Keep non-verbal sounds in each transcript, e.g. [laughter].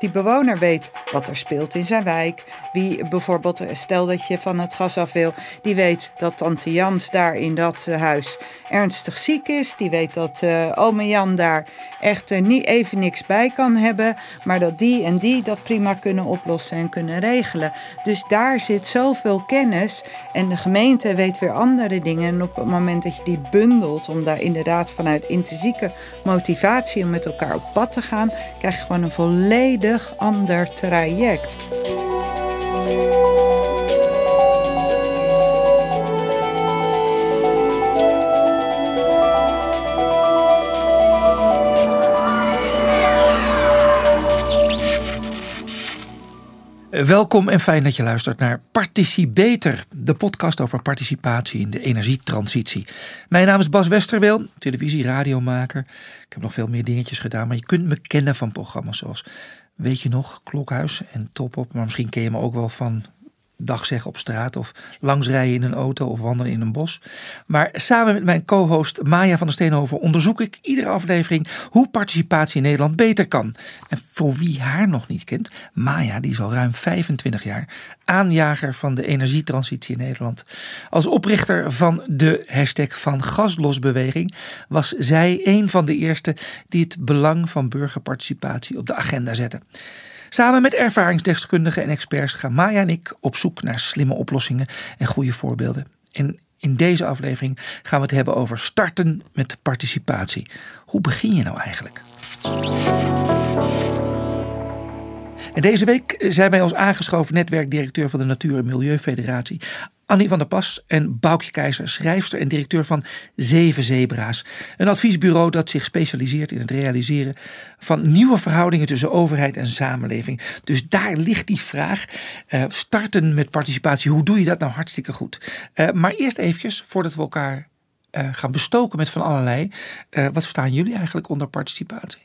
Die bewoner weet wat er speelt in zijn wijk. Wie bijvoorbeeld, stel dat je van het gas af wil, die weet dat tante Jans daar in dat eh, huis ernstig ziek is. Die weet dat uh, ome Jan daar echt uh, niet even niks bij kan hebben. Maar dat die en die dat prima kunnen oplossen en kunnen regelen. Dus daar zit zoveel kennis. En de gemeente weet weer andere dingen. En op het moment dat je die bundelt, om daar inderdaad vanuit intrinsieke motivatie om met elkaar op pad te gaan, krijg je gewoon een volledig ander Welkom en fijn dat je luistert naar Participeter, de podcast over participatie in de energietransitie. Mijn naam is Bas Westerweel, televisie, radiomaker. Ik heb nog veel meer dingetjes gedaan, maar je kunt me kennen van programma's zoals Weet je nog, Klokhuis en Top Op. Maar misschien ken je me ook wel van dag zeggen op straat of langsrijden in een auto of wandelen in een bos. Maar samen met mijn co-host Maya van der Steenhoven onderzoek ik iedere aflevering hoe participatie in Nederland beter kan. En voor wie haar nog niet kent, Maya die is al ruim 25 jaar aanjager van de energietransitie in Nederland. Als oprichter van de hashtag van gaslosbeweging was zij een van de eerste die het belang van burgerparticipatie op de agenda zette. Samen met ervaringsdeskundigen en experts gaan Maya en ik op zoek naar slimme oplossingen en goede voorbeelden. En in deze aflevering gaan we het hebben over starten met participatie. Hoe begin je nou eigenlijk? En deze week zijn bij ons aangeschoven netwerkdirecteur van de Natuur- en Milieufederatie, Annie van der Pas en Boukje Keizer, schrijfster en directeur van Zeven Zebra's. Een adviesbureau dat zich specialiseert in het realiseren van nieuwe verhoudingen tussen overheid en samenleving. Dus daar ligt die vraag. Uh, starten met participatie, hoe doe je dat nou hartstikke goed? Uh, maar eerst eventjes, voordat we elkaar uh, gaan bestoken met van allerlei. wat verstaan jullie eigenlijk onder participatie?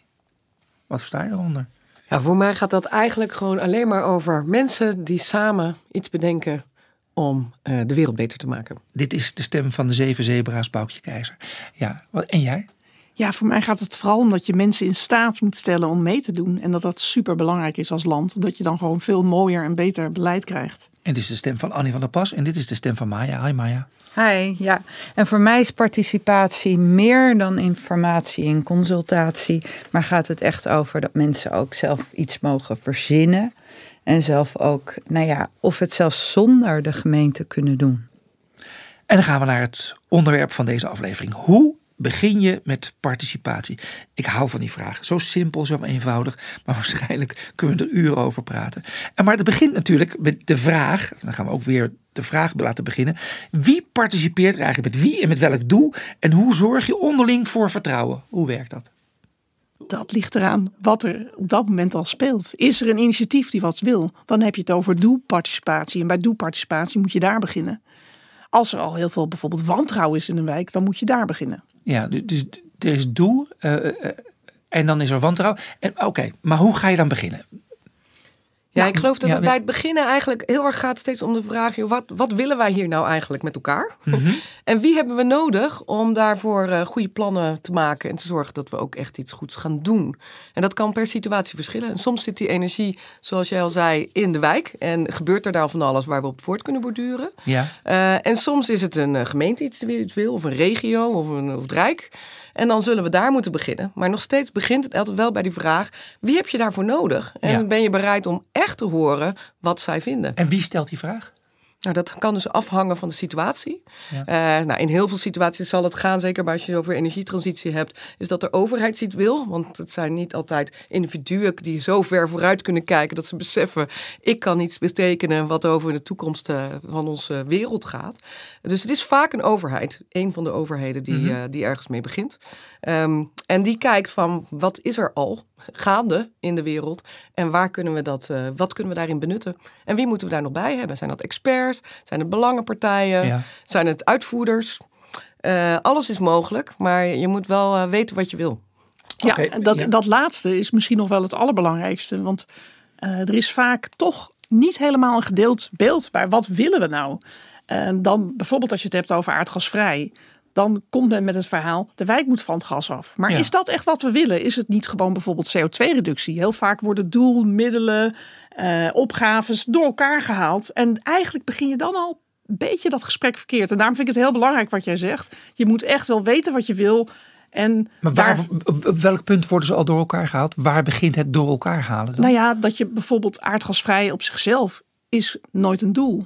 Wat versta je eronder? Ja, voor mij gaat dat eigenlijk gewoon alleen maar over mensen die samen iets bedenken om uh, de wereld beter te maken. Dit is de stem van de zeven zebra's, Boukje Keizer. Ja, en jij? Ja, voor mij gaat het vooral om dat je mensen in staat moet stellen om mee te doen. En dat dat super belangrijk is als land. Dat je dan gewoon veel mooier en beter beleid krijgt. En dit is de stem van Annie van der Pas. En dit is de stem van Maya. Hi Maya. Hi, ja. En voor mij is participatie meer dan informatie en consultatie. Maar gaat het echt over dat mensen ook zelf iets mogen verzinnen. En zelf ook, nou ja, of het zelfs zonder de gemeente kunnen doen. En dan gaan we naar het onderwerp van deze aflevering. Hoe begin je met participatie? Ik hou van die vraag. Zo simpel, zo eenvoudig. Maar [laughs] waarschijnlijk kunnen we er uren over praten. En maar het begint natuurlijk met de vraag. Dan gaan we ook weer de vraag laten beginnen. Wie participeert er eigenlijk met wie en met welk doel? En hoe zorg je onderling voor vertrouwen? Hoe werkt dat? Dat ligt eraan wat er op dat moment al speelt. Is er een initiatief die wat wil, dan heb je het over doelparticipatie. En bij doelparticipatie moet je daar beginnen. Als er al heel veel bijvoorbeeld wantrouwen is in een wijk, dan moet je daar beginnen. Ja, dus er is doel uh, uh, en dan is er wantrouwen. Oké, maar hoe ga je dan beginnen? Ja, ik geloof dat het bij het beginnen eigenlijk heel erg gaat steeds om de vraag: joh, wat, wat willen wij hier nou eigenlijk met elkaar? Mhm. [laughs] en wie hebben we nodig om daarvoor uh, goede plannen te maken en te zorgen dat we ook echt iets goeds gaan doen? En dat kan per situatie verschillen. En soms zit die energie, zoals jij al zei, in de wijk en gebeurt er daar van alles waar we op voort kunnen borduren. Ja. Uh, en soms is het een uh, gemeente iets, iets wil, of een regio of, een, of het Rijk. En dan zullen we daar moeten beginnen. Maar nog steeds begint het altijd wel bij die vraag: wie heb je daarvoor nodig? En ben je bereid om echt te horen wat zij vinden? En wie stelt die vraag? Nou, dat kan dus afhangen van de situatie. Ja. Uh, nou, in heel veel situaties zal het gaan, zeker als je het over energietransitie hebt, is dat de overheid iets wil. Want het zijn niet altijd individuen die zo ver vooruit kunnen kijken dat ze beseffen, ik kan iets betekenen wat over de toekomst uh, van onze wereld gaat. Dus het is vaak een overheid, een van de overheden die, mm -hmm. uh, die ergens mee begint. Um, en die kijkt van wat is er al gaande in de wereld en waar kunnen we dat, uh, wat kunnen we daarin benutten? En wie moeten we daar nog bij hebben? Zijn dat experts? Zijn het belangenpartijen? Ja. Zijn het uitvoerders? Uh, alles is mogelijk, maar je moet wel uh, weten wat je wil. Ja, okay. dat, ja. dat laatste is misschien nog wel het allerbelangrijkste. Want er is vaak toch niet helemaal een gedeeld beeld bij wat willen we nou. dan bijvoorbeeld als je het hebt over aardgasvrij dan komt men met het verhaal: de wijk moet van het gas af. Maar Ja. is dat echt wat we willen? Is het niet gewoon bijvoorbeeld CO2-reductie? Heel vaak worden doel, middelen, eh, opgaves door elkaar gehaald. En eigenlijk begin je dan al een beetje dat gesprek verkeerd. En daarom vind ik het heel belangrijk wat jij zegt. Je moet echt wel weten wat je wil. En Maar waar, daar- op welk punt worden ze al door elkaar gehaald? Waar begint het door elkaar halen dan? Nou ja, dat je bijvoorbeeld aardgasvrij op zichzelf is nooit een doel.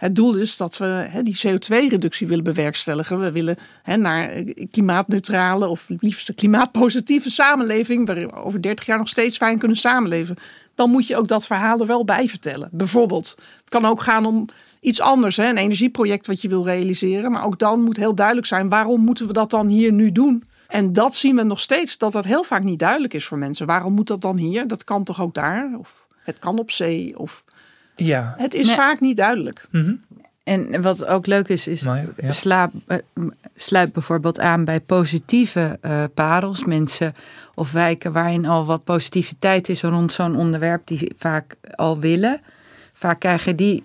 Het doel is dat we die CO2-reductie willen bewerkstelligen. We willen hè, naar een klimaatneutrale of liefst klimaatpositieve samenleving. Waar we over 30 jaar nog steeds fijn kunnen samenleven. Dan moet je ook dat verhaal er wel bij vertellen. Bijvoorbeeld, het kan ook gaan om iets anders. Hè, een energieproject wat je wil realiseren. Maar ook dan moet heel duidelijk zijn waarom moeten we dat dan hier nu doen. En dat zien we nog steeds, dat dat heel vaak niet duidelijk is voor mensen. Waarom moet dat dan hier? Dat kan toch ook daar? Of het kan op zee? Of... Ja, Het is Nee. vaak niet duidelijk. En wat ook leuk is, is maar, ja. sla, eh, sluit bijvoorbeeld aan bij positieve eh, parels. Mensen of wijken waarin al wat positiviteit is rond zo'n onderwerp die vaak al willen. Vaak krijgen die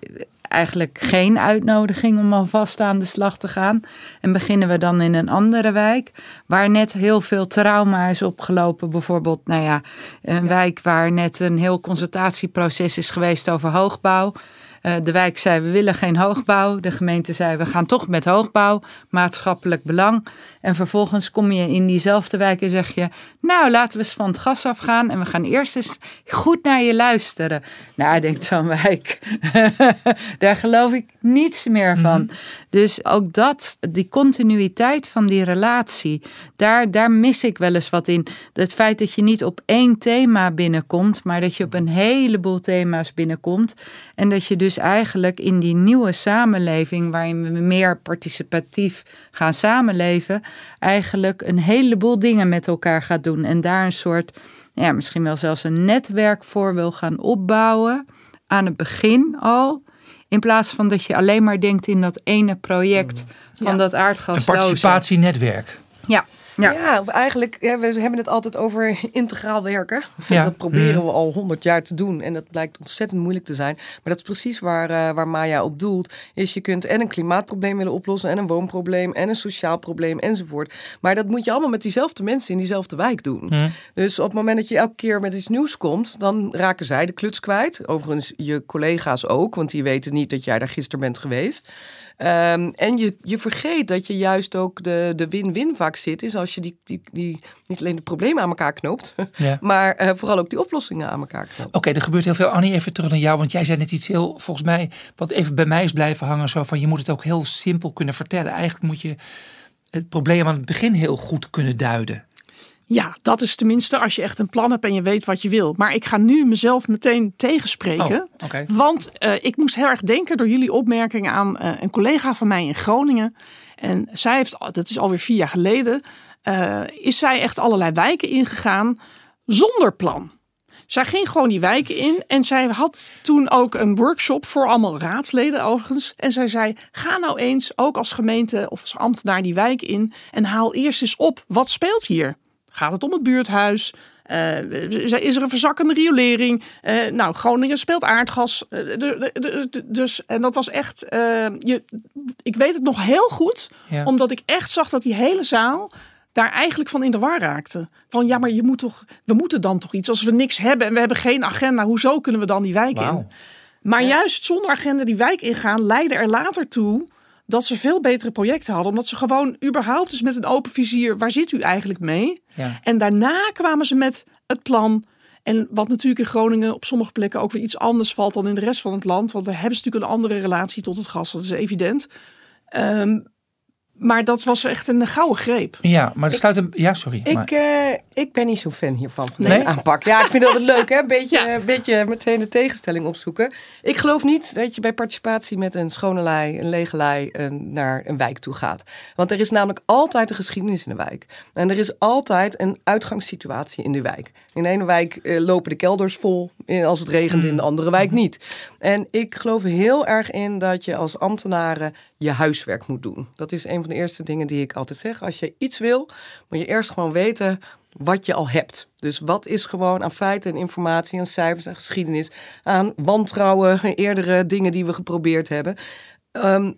eigenlijk geen uitnodiging om alvast aan de slag te gaan. En beginnen we dan in een andere wijk waar net heel veel trauma is opgelopen. Bijvoorbeeld, nou ja, een wijk waar net een heel consultatieproces is geweest over hoogbouw. Eh, de wijk zei we willen geen hoogbouw. De gemeente zei we gaan toch met hoogbouw, maatschappelijk belang. En vervolgens kom je in diezelfde wijk en zeg je, nou laten we eens van het gas afgaan en we gaan eerst eens goed naar je luisteren. Nou, denkt zo'n wijk, [laughs] daar geloof ik niets meer van. Dus ook dat, die continuïteit van die relatie, daar, daar mis ik wel eens wat in. Het feit dat je niet op één thema binnenkomt, maar dat je op een heleboel thema's binnenkomt. En dat je dus eigenlijk in die nieuwe samenleving, waarin we meer participatief gaan samenleven, eigenlijk een heleboel dingen met elkaar gaat doen. En daar een soort, ja, misschien wel zelfs een netwerk voor wil gaan opbouwen. Aan het begin al. In plaats van dat je alleen maar denkt in dat ene project van Ja. dat Een aardgas. participatienetwerk. Ja, Ja, ja. of eigenlijk, ja, we hebben het altijd over integraal werken. [laughs] Ja. Dat proberen Mhm. we al honderd jaar te doen. En dat blijkt ontzettend moeilijk te zijn. Maar dat is precies waar, eh, waar Maya op doelt. Is je kunt en een klimaatprobleem willen oplossen... en een woonprobleem en een sociaal probleem enzovoort. Maar dat moet je allemaal met diezelfde mensen in diezelfde wijk doen. Mhm. Dus op het moment dat je elke keer met iets nieuws komt... dan raken zij de kluts kwijt. Overigens je collega's ook, want die weten niet dat jij daar gisteren bent geweest. Ehm, en je, je vergeet dat je juist ook de, de win-win vaak zit, is als je die, die, die niet alleen de problemen aan elkaar knoopt, [laughs] Ja. maar eh, vooral ook die oplossingen aan elkaar knoopt. Oké, er gebeurt heel veel. Annie, even terug naar jou. Want jij zei net iets heel, volgens mij, wat even bij mij is blijven hangen. Zo van, je moet het ook heel simpel kunnen vertellen. Eigenlijk moet je het probleem aan het begin heel goed kunnen duiden. Ja, dat is tenminste als je echt een plan hebt en je weet wat je wil. Maar ik ga nu mezelf meteen tegenspreken. Oh. Want eh, ik moest heel erg denken door jullie opmerkingen aan eh, een collega van mij in Groningen. En zij heeft, dat is alweer vier jaar geleden, eh, is zij echt allerlei wijken ingegaan zonder plan. Zij ging gewoon die wijken in en zij had toen ook een workshop voor allemaal raadsleden overigens. En zij zei, ga nou eens ook als gemeente of als ambtenaar die wijk in en haal eerst eens op, wat speelt hier? Gaat het om het buurthuis? Eh, is er een verzakkende riolering? Eh, nou, Groningen speelt aardgas. Eh, dus, en dat was echt. je, ik weet het nog heel goed, Ja. omdat ik echt zag dat die hele zaal daar eigenlijk van in de war raakte. Van ja, maar je moet toch, we moeten dan toch iets. Als we niks hebben en we hebben geen agenda, hoezo kunnen we dan die wijk in? Maar juist zonder agenda die wijk ingaan, leidde er later toe dat ze veel betere projecten hadden. Omdat ze gewoon überhaupt dus met een open vizier, waar zit u eigenlijk mee? Ja. En daarna kwamen ze met het plan. En wat natuurlijk in Groningen op sommige plekken ook weer iets anders valt dan in de rest van het land. Want daar hebben ze natuurlijk een andere relatie tot het gas. Dat is evident. Ehm, maar dat was echt een gouden greep. Ja, maar het sluit een... Ja, sorry. maar- Ik, eh, ik ben niet zo fan hiervan, van Nee? deze aanpak. Ja, ik vind dat het leuk, hè? Een [laughs] beetje, een beetje meteen de tegenstelling opzoeken. Ik geloof niet dat je bij participatie met een schone lei, een lege lei, een- naar een wijk toe gaat. Want er is namelijk altijd een geschiedenis in de wijk. En er is altijd een uitgangssituatie in de wijk. In de ene wijk eh, lopen de kelders vol als het regent, in de andere wijk niet. En ik geloof heel erg in dat je als ambtenaren je huiswerk moet doen. Dat is een van de eerste dingen die ik altijd zeg. Als je iets wil, moet je eerst gewoon weten wat je al hebt. Dus wat is gewoon aan feiten en informatie, aan cijfers en geschiedenis, aan wantrouwen, [laughs] eerdere dingen die we geprobeerd hebben. Ehm,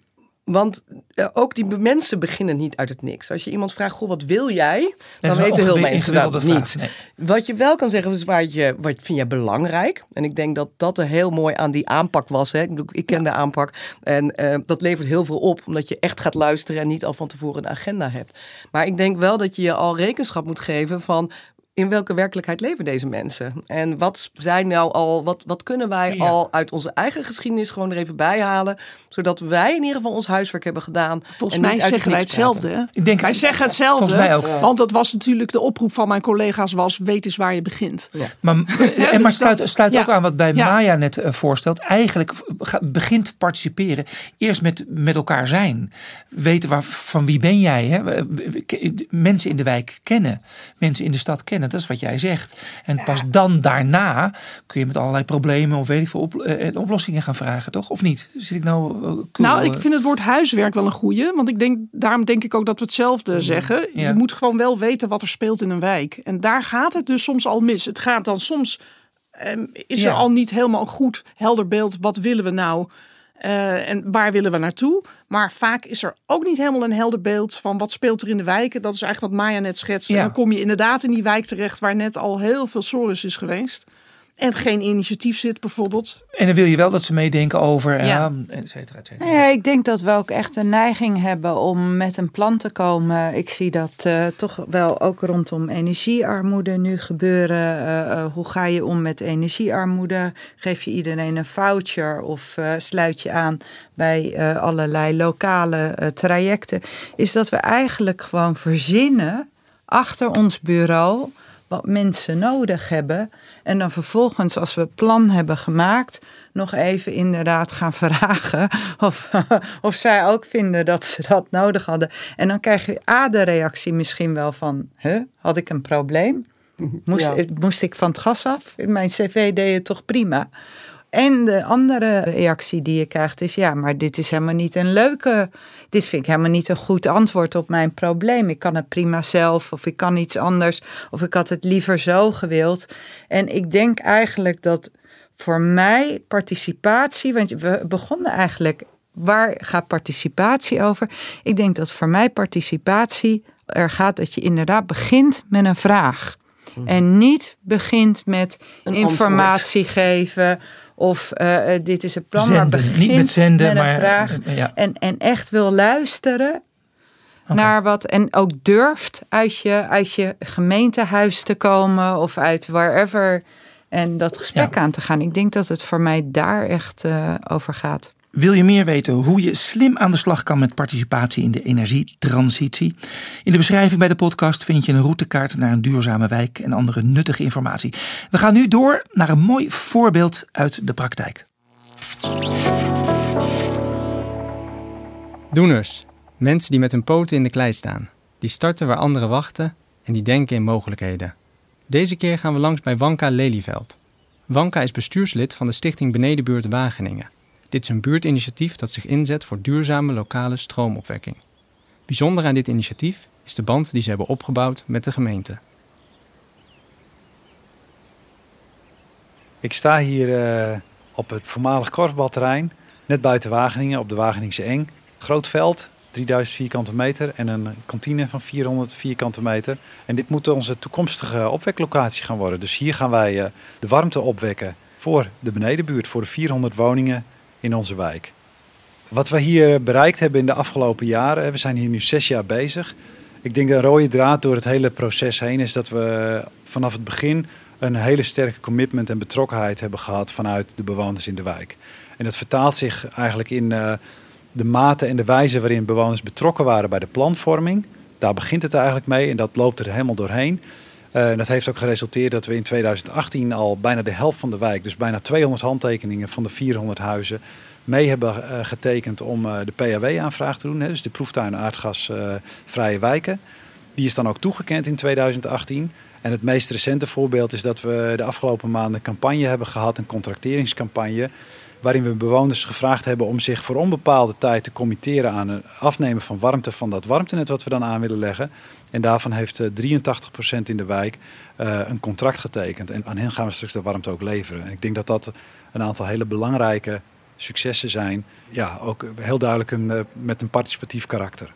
Want uh, ook die mensen beginnen niet uit het niks. Als je iemand vraagt, goh, wat wil jij? Dan weten heel mensen dat niet. Wat je wel kan zeggen, is waar je, wat vind jij belangrijk? En ik denk dat dat er heel mooi aan die aanpak was. Hè? Ik, bedoel, ik ken de aanpak. En eh, dat levert heel veel op, omdat je echt gaat luisteren en niet al van tevoren een agenda hebt. Maar ik denk wel dat je je al rekenschap moet geven van in welke werkelijkheid leven deze mensen? En wat zijn nou al, wat, wat kunnen wij Ja. al uit onze eigen geschiedenis gewoon er even bij halen, zodat wij in ieder geval ons huiswerk hebben gedaan. Volgens en mij zeggen wij hetzelfde. Hè? Ik denk- wij zeggen hetzelfde. Volgens mij ook. Want dat was natuurlijk de oproep van mijn collega's was weet eens waar je begint. Maar, [laughs] eh, en maar dus sluit, dat- sluit ja. ook aan wat bij Ja. Maya net eh, voorstelt. Eigenlijk begint participeren eerst met, met elkaar zijn. Weten waar, van wie ben jij. Hè? Mensen in de wijk kennen. Mensen in de stad kennen. Dat is wat jij zegt. En pas dan daarna kun je met allerlei problemen of weet ik veel op, eh, oplossingen gaan vragen. Toch? Of niet? Zit ik nou... eh, cool, Nou, ik eh? vind het woord huiswerk wel een goeie. Want ik denk, daarom denk ik ook dat we hetzelfde zeggen. Ja. Je moet gewoon wel weten wat er speelt in een wijk. En daar gaat het dus soms al mis. Het gaat dan soms, ehm, is Ja. er al niet helemaal een goed helder beeld. Wat willen we nou? Eh, en waar willen we naartoe? Maar vaak is er ook niet helemaal een helder beeld van wat speelt er in de wijken. Dat is eigenlijk wat Maya net schetste. Ja. Dan kom je inderdaad in die wijk terecht waar net al heel veel sores is geweest. En geen initiatief zit bijvoorbeeld. En dan wil je wel dat ze meedenken over... Ja. Ja. et cetera, et cetera. Ja, ik denk dat we ook echt een neiging hebben om met een plan te komen. Ik zie dat eh, toch wel ook rondom energiearmoede nu gebeuren. Eh, eh, hoe ga je om met energiearmoede? Geef je iedereen een voucher of eh, sluit je aan bij eh, allerlei lokale eh, trajecten? Is dat we eigenlijk gewoon verzinnen achter ons bureau wat mensen nodig hebben. En dan vervolgens, als we plan hebben gemaakt, nog even inderdaad gaan [laughs] vragen of, of zij ook vinden dat ze dat nodig hadden. En dan krijg je A, de reactie misschien wel van, huh, had ik een probleem? Moest, Ja. moest ik van het gas af? Mijn cv deed het toch prima? En de andere reactie die je krijgt is: ja, maar dit is helemaal niet een leuke. Dit vind ik helemaal niet een goed antwoord op mijn probleem. Ik kan het prima zelf, of ik kan iets anders, of ik had het liever zo gewild. En ik denk eigenlijk dat voor mij participatie, want we begonnen eigenlijk. Waar gaat participatie over? Ik denk dat voor mij participatie er gaat dat je inderdaad begint met een vraag. En niet begint met Een informatie geven of eh, eh, dit is het plan. maar. Niet met zenden, met een maar- vraag. eh, ja. En, en echt wil luisteren naar wat. En ook durft uit je, uit je gemeentehuis te komen of uit wherever. En dat gesprek Ja. aan te gaan. Ik denk dat het voor mij daar echt over gaat. Wil je meer weten hoe je slim aan de slag kan met participatie in de energietransitie? In de beschrijving bij de podcast vind je een routekaart naar een duurzame wijk en andere nuttige informatie. We gaan nu door naar een mooi voorbeeld uit de praktijk. Doeners. Mensen die met hun poten in de klei staan. Die starten waar anderen wachten en die denken in mogelijkheden. Deze keer gaan we langs bij Wanka Lelyveld. Wanka is bestuurslid van de stichting Benedenbuurt Wageningen. Dit is een buurtinitiatief dat zich inzet voor duurzame lokale stroomopwekking. Bijzonder aan dit initiatief is de band die ze hebben opgebouwd met de gemeente. Ik sta hier eh, op het voormalig korfbalterrein, net buiten Wageningen, op de Wageningse Eng. Groot veld, 3000 vierkante meter en een kantine van 400 vierkante meter. En dit moet onze toekomstige opweklocatie gaan worden. Dus hier gaan wij eh, de warmte opwekken voor de benedenbuurt, voor de 400 woningen in onze wijk. Wat we hier bereikt hebben in de afgelopen jaren, we zijn hier nu zes jaar bezig. Ik denk dat een rode draad door het hele proces heen is dat we vanaf het begin een hele sterke commitment en betrokkenheid hebben gehad vanuit de bewoners in de wijk. En dat vertaalt zich eigenlijk in eh, de mate en de wijze waarin bewoners betrokken waren bij de planvorming. Daar begint het eigenlijk mee en dat loopt er helemaal doorheen. Eh, dat heeft ook geresulteerd dat we in 2018 al bijna de helft van de wijk, dus bijna 200 handtekeningen van de 400 huizen, mee hebben eh, getekend om eh, de PHW-aanvraag te doen. Hè, dus de proeftuin aardgasvrije wijken. Die is dan ook toegekend in 2018. En het meest recente voorbeeld is dat we de afgelopen maanden een campagne hebben gehad, een contracteringscampagne, waarin we bewoners gevraagd hebben om zich voor onbepaalde tijd te committeren aan het afnemen van warmte van dat warmtenet wat we dan aan willen leggen. En daarvan heeft eh, 83% in de wijk eh, een contract getekend. En aan hen gaan we straks de warmte ook leveren. En ik denk dat dat een aantal hele belangrijke successen zijn ja, ook heel duidelijk een, eh, met een participatief karakter.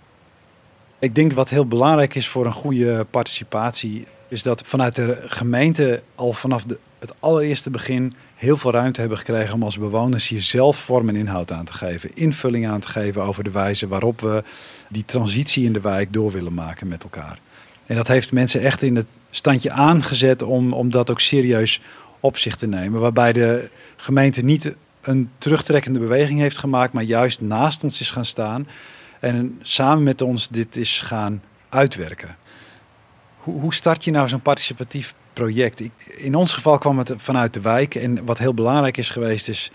Ik denk wat heel belangrijk is voor een goede participatie, is dat vanuit de gemeente al vanaf de, het allereerste begin heel veel ruimte hebben gekregen om als bewoners hier zelf vorm en inhoud aan te geven. Invulling aan te geven over de wijze waarop we die transitie in de wijk door willen maken met elkaar. En dat heeft mensen echt in het standje aangezet om, om dat ook serieus op zich te nemen. Waarbij de gemeente niet een terugtrekkende beweging heeft gemaakt, maar juist naast ons is gaan staan en samen met ons dit is gaan uitwerken. Hoe, hoe start je nou zo'n participatief project? in ons geval kwam het vanuit de wijk en wat heel belangrijk is geweest is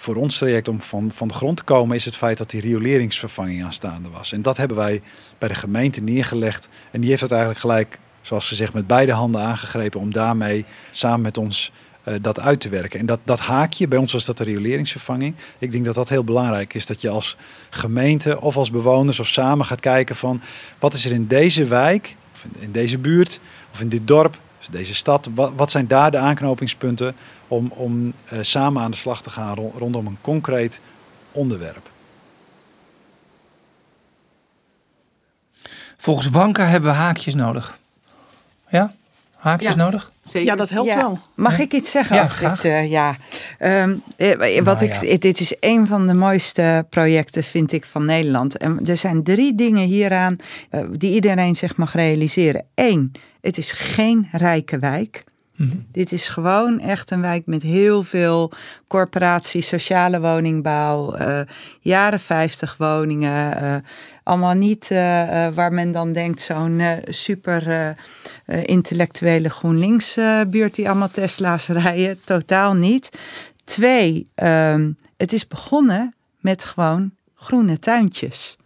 voor ons traject om van, van de grond te komen, is het feit dat die rioleringsvervanging aanstaande was. En dat hebben wij bij de gemeente neergelegd. En die heeft het eigenlijk gelijk, zoals gezegd, met beide handen aangegrepen om daarmee samen met ons uh, dat uit te werken. En dat, dat haakje, bij ons was dat de rioleringsvervanging. Ik denk dat dat heel belangrijk is, dat je als gemeente of als bewoners of samen gaat kijken van wat is er in deze wijk, of in deze buurt of in dit dorp, dus deze stad, wat, wat zijn daar de aanknopingspunten om, om uh, samen aan de slag te gaan rondom een concreet onderwerp. Volgens Wanka hebben we haakjes nodig. Ja? Haakjes ja. nodig? Zeker. Ja, dat helpt ja. wel. Mag ik iets zeggen? Ja, graag. Dit, uh, ja. Um, wat Nou, ik, ja. Dit is een van de mooiste projecten, vind ik, van Nederland. En er zijn drie dingen hieraan uh, die iedereen zich mag realiseren. Eén, het is geen rijke wijk. Mhm. Dit is gewoon echt een wijk met heel veel corporaties, sociale woningbouw, uh, jaren 50 woningen. Allemaal niet uh, waar men dan denkt zo'n super intellectuele GroenLinks buurt die allemaal Tesla's [laughs] rijden. Totaal niet. Twee, um, het is begonnen met gewoon groene tuintjes.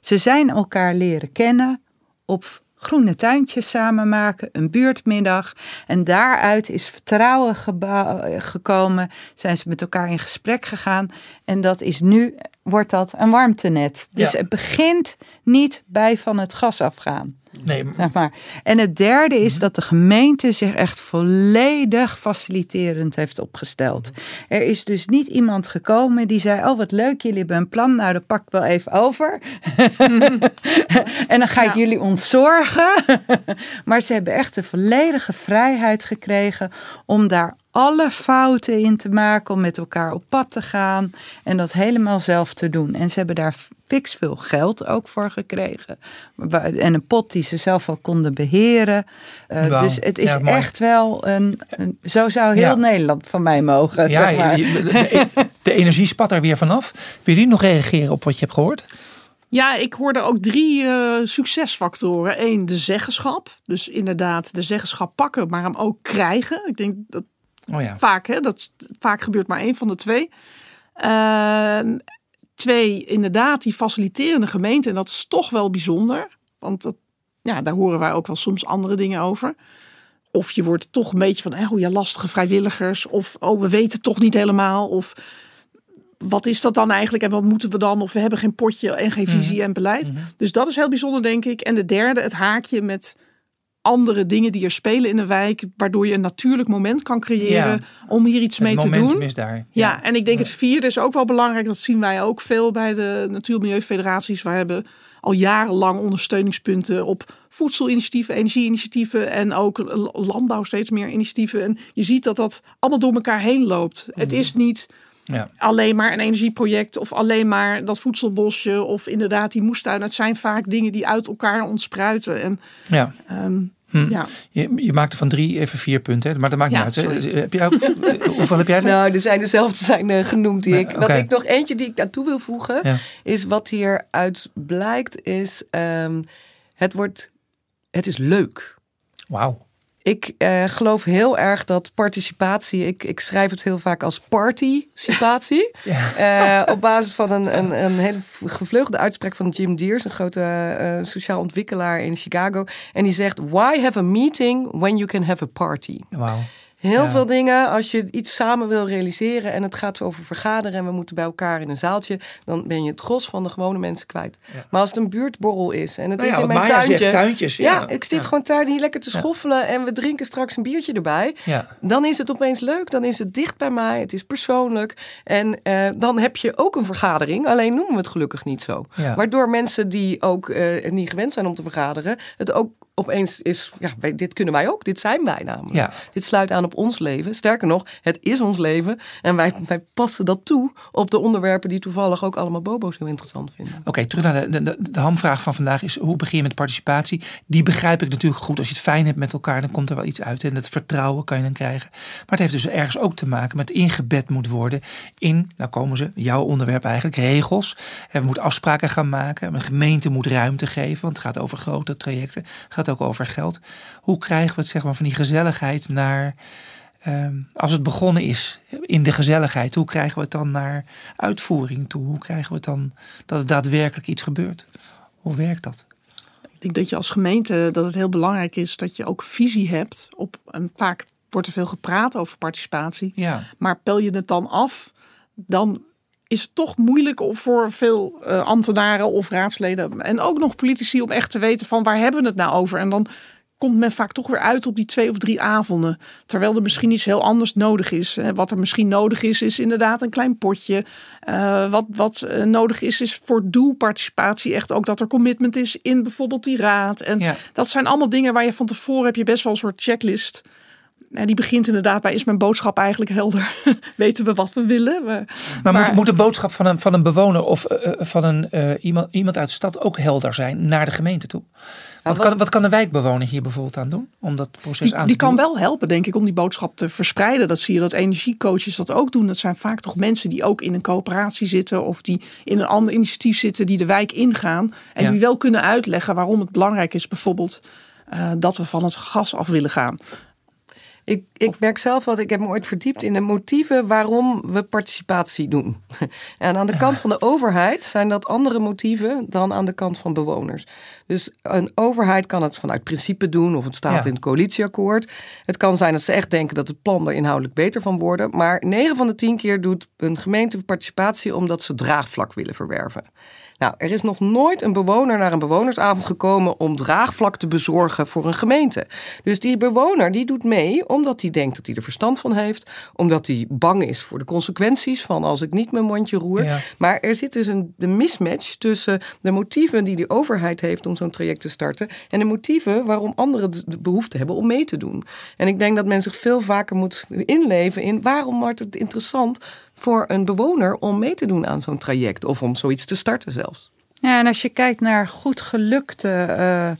Ze zijn elkaar leren kennen op groene tuintjes samen maken, een buurtmiddag. En daaruit is vertrouwen gekomen, zijn ze met elkaar in gesprek gegaan. En dat is nu, wordt dat een warmtenet. Dus Ja. het begint niet bij van het gas afgaan. Nee, Zeg maar. En het derde is dat de gemeente zich echt volledig faciliterend heeft opgesteld. Er is dus niet iemand gekomen die zei: Oh, wat leuk, jullie hebben een plan. Nou, dat pak ik wel even over. [laughs] en dan ga ik Ja. jullie ontzorgen. [laughs] maar ze hebben echt de volledige vrijheid gekregen om daar alle fouten in te maken, om met elkaar op pad te gaan en dat helemaal zelf te doen. En ze hebben daar fix veel geld ook voor gekregen. En een pot die ze zelf al konden beheren. Uh, Wauw. Dus het is Ja, echt wel een, een- Zo zou heel Ja. Nederland van mij mogen. ja, zeg maar. de energie spat er weer vanaf. Wil je nog reageren op wat je hebt gehoord? Ja, ik hoorde ook drie eh, succesfactoren. Eén, de zeggenschap. Dus inderdaad, de zeggenschap pakken, maar hem ook krijgen. Ik denk dat Oh ja. vaak, hè, dat vaak gebeurt maar één van de twee. Ehm, twee, inderdaad, die faciliterende gemeente. En dat is toch wel bijzonder. Want dat, ja, daar horen wij ook wel soms andere dingen over. Of je wordt toch een beetje van, oh ja, lastige vrijwilligers. Of, oh, we weten toch niet helemaal. Of wat is dat dan eigenlijk en wat moeten we dan? Of we hebben geen potje en geen visie en beleid. Dus dat is heel bijzonder, denk ik. En de derde, het haakje met andere dingen die er spelen in de wijk. Waardoor je een natuurlijk moment kan creëren Ja. om hier iets mee te doen. is daar. Ja, en ik denk het vierde is ook wel belangrijk. Dat zien wij ook veel bij de Natuur- en Milieufederaties. We hebben al jarenlang ondersteuningspunten op voedselinitiatieven, energieinitiatieven en ook landbouw steeds meer initiatieven. En je ziet dat dat allemaal door elkaar heen loopt. Het is niet Ja. alleen maar een energieproject of alleen maar dat voedselbosje of inderdaad die moestuin. Het zijn vaak dingen die uit elkaar ontspruiten. En Ja. ehm, Hm. ja, Je, je maakte van drie even vier punten, hè? maar dat maakt Ja, niet uit. hè? sorry. Heb jij ook, eh, hoeveel heb jij er? Nou, er zijn dezelfde zijn eh, genoemd die Nee, ik. Wat ik nog eentje die ik daartoe wil voegen, Ja. is wat hieruit blijkt, is ehm, het wordt, het is leuk. Wauw. Ik eh, geloof heel erg dat participatie, ik, ik schrijf het heel vaak als participatie. [laughs] Ja. Eh, op basis van een, een, een hele gevleugelde uitspraak van Jim Deers, een grote eh, sociaal ontwikkelaar in Chicago. En die zegt: Why have a meeting when you can have a party? Wauw. Heel Ja. veel dingen, als je iets samen wil realiseren en het gaat over vergaderen en we moeten bij elkaar in een zaaltje, dan ben je het gros van de gewone mensen kwijt. Ja. Maar als het een buurtborrel is en het Nou is in mijn Maya tuintje. tuintjes. ja, ik zit gewoon thuis hier lekker te schoffelen en we drinken straks een biertje erbij. Dan is het opeens leuk, dan is het dicht bij mij, het is persoonlijk. En eh, dan heb je ook een vergadering, alleen noemen we het gelukkig niet zo. Waardoor mensen die ook eh, niet gewend zijn om te vergaderen, het ook opeens is, ja, wij- dit kunnen wij ook, dit zijn wij namelijk. Ja. Dit sluit aan op ons leven. Sterker nog, het is ons leven. En wij, wij passen dat toe op de onderwerpen die toevallig ook allemaal bobo's heel interessant vinden. Oké, terug naar de, de, de hamvraag van vandaag is hoe begin je met participatie? Die begrijp ik natuurlijk goed. Als je het fijn hebt met elkaar, dan komt er wel iets uit. En het vertrouwen kan je dan krijgen. Maar het heeft dus ergens ook te maken met ingebed moet worden in, nou komen ze, jouw onderwerp eigenlijk, regels. En we moeten afspraken gaan maken. Een gemeente moet ruimte geven, want het gaat over grote trajecten. Het gaat ook over geld. Hoe krijgen we het zeg maar van die gezelligheid naar... ehm, als het begonnen is in de gezelligheid, hoe krijgen we het dan naar uitvoering toe? Hoe krijgen we het dan dat er daadwerkelijk iets gebeurt? Hoe werkt dat? Ik denk dat je als gemeente dat het heel belangrijk is dat je ook visie hebt. Op, en vaak wordt er veel gepraat over participatie. Ja, Maar pel je het dan af, dan is het toch moeilijk voor veel eh, ambtenaren of raadsleden en ook nog politici om echt te weten van waar hebben we het nou over. En dan komt men vaak toch weer uit op die twee of drie avonden. Terwijl er misschien iets heel anders nodig is. Wat er misschien nodig is, is inderdaad een klein potje. Eh, wat wat eh, nodig is, is voor doelparticipatie echt ook dat er commitment is in bijvoorbeeld die raad. En ja. dat zijn allemaal dingen waar je van tevoren heb je best wel een soort checklist. En die begint inderdaad bij is mijn boodschap eigenlijk helder? [laughs] Weten we wat we willen? We- Maar, Maar- moet, moet de boodschap van een, van een bewoner of eh, eh, van een, eh, iemand, iemand uit de stad ook helder zijn naar de gemeente toe? Wat, wat- kan, wat kan de wijkbewoner hier bijvoorbeeld aan doen om dat proces die aan die te kan doen? wel helpen, denk ik, om die boodschap te verspreiden. Dat zie je dat energiecoaches dat ook doen. Dat zijn vaak toch mensen die ook in een coöperatie zitten of die in een ander initiatief zitten die de wijk ingaan. En Ja. die wel kunnen uitleggen waarom het belangrijk is, bijvoorbeeld eh, dat we van het gas af willen gaan. Ik, ik merk zelf wat, ik heb me ooit verdiept in de motieven waarom we participatie doen. [laughs] En aan de kant van de overheid zijn dat andere motieven dan aan de kant van bewoners. Dus een overheid kan het vanuit principe doen of het staat Ja. in het coalitieakkoord. Het kan zijn dat ze echt denken dat het plan er inhoudelijk beter van wordt. Maar 9 van de 10 keer doet een gemeente participatie omdat ze draagvlak willen verwerven. Nou, er is nog nooit een bewoner naar een bewonersavond gekomen om draagvlak te bezorgen voor een gemeente. Dus die bewoner die doet mee omdat hij denkt dat hij er verstand van heeft, omdat hij bang is voor de consequenties van als ik niet mijn mondje roer. Ja. Maar er zit dus een de mismatch tussen de motieven die de overheid heeft om zo'n traject te starten en de motieven waarom anderen de behoefte hebben om mee te doen. En ik denk dat men zich veel vaker moet inleven in waarom wordt het interessant voor een bewoner om mee te doen aan zo'n traject of om zoiets te starten zelfs. Ja, en als je kijkt naar goed gelukte eh,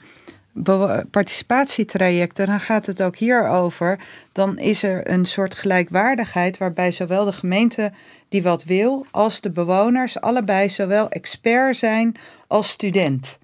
participatietrajecten, dan gaat het ook hier over. Dan is er een soort gelijkwaardigheid waarbij zowel de gemeente die wat wil als de bewoners allebei zowel expert zijn als student.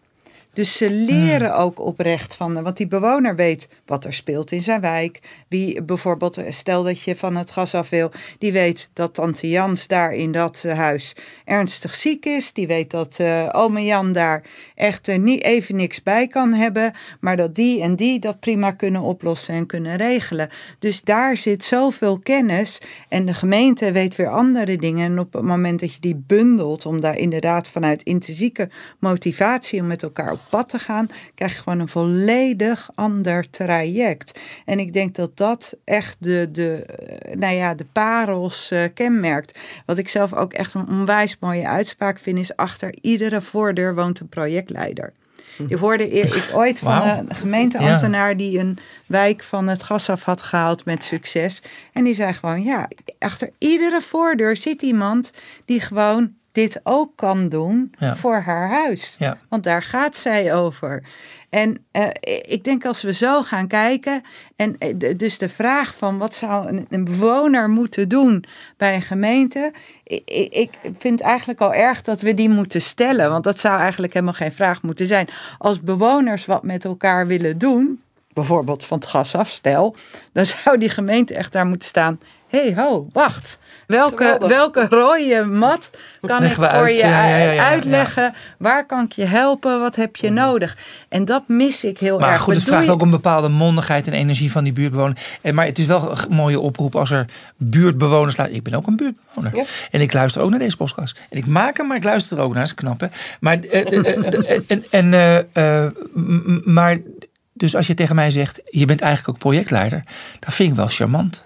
Dus ze leren ook oprecht van, want die bewoner weet wat er speelt in zijn wijk. Wie bijvoorbeeld, stel dat je van het gas af wil, die weet dat tante Jans daar in dat eh, huis ernstig ziek is. Die weet dat eh ome Jan daar echt eh, niet even niks bij kan hebben, maar dat die en die dat prima kunnen oplossen en kunnen regelen. Dus daar zit zoveel kennis en de gemeente weet weer andere dingen. En op het moment dat je die bundelt, om daar inderdaad vanuit intrinsieke motivatie om met elkaar op pad te gaan, krijg je gewoon een volledig ander traject. En ik denk dat dat echt de, de, eh, nou ja, de parels eh, kenmerkt. Wat ik zelf ook echt een onwijs mooie uitspraak vind, is achter iedere voordeur woont een projectleider. Je hoorde eer- ik ooit van een gemeenteambtenaar die een wijk van het gas af had gehaald met succes. En die zei gewoon, ja, achter iedere voordeur zit iemand die gewoon dit ook kan doen Ja. voor haar huis. Ja. Want daar gaat zij over. En eh, ik denk als we zo gaan kijken, en eh, dus de vraag van wat zou een, een bewoner moeten doen bij een gemeente, ik ik vind eigenlijk al erg dat we die moeten stellen, want dat zou eigenlijk helemaal geen vraag moeten zijn. Als bewoners wat met elkaar willen doen, bijvoorbeeld van het gas af, stel, dan zou die gemeente echt daar moeten staan hey, ho, wacht. Welke, welke rode mat kan ik voor je uitleggen? Waar kan ik je helpen? Wat heb je nodig? En dat mis ik heel maar erg. goed, het vraagt ook een bepaalde mondigheid en energie van die buurtbewoners. En, maar het is wel een mooie oproep als er buurtbewoners luisteren. Ik ben ook een buurtbewoner. En ik luister ook naar deze podcast. En ik maak hem, maar ik luister er ook naar. Dat is knap, hè? Maar, en, en, maar dus als je tegen mij zegt, je bent eigenlijk ook projectleider. Dat vind ik wel charmant.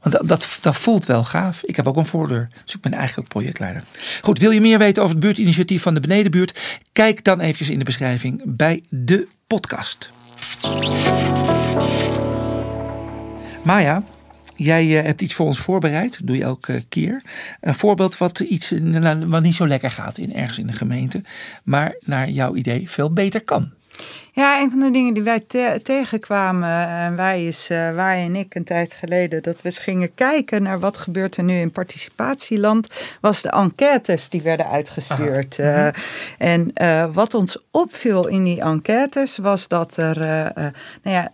Want dat, dat, dat, voelt wel gaaf. Ik heb ook een voordeur. Dus ik ben eigenlijk ook projectleider. Goed, wil je meer weten over het buurtinitiatief van de Benedenbuurt? Kijk dan eventjes in de beschrijving bij de podcast. Maya, jij eh, hebt iets voor ons voorbereid. Doe je elke keer. Een voorbeeld wat, iets, wat niet zo lekker gaat in, ergens in de gemeente. Maar naar jouw idee veel beter kan. Ja, een van de dingen die wij tegenkwamen, en wij is uh, wij en ik een tijd geleden, dat we eens gingen kijken naar wat gebeurt er nu in participatieland, was de enquêtes die werden uitgestuurd. Uh, en uh, wat ons opviel in die enquêtes was dat er, nou ja,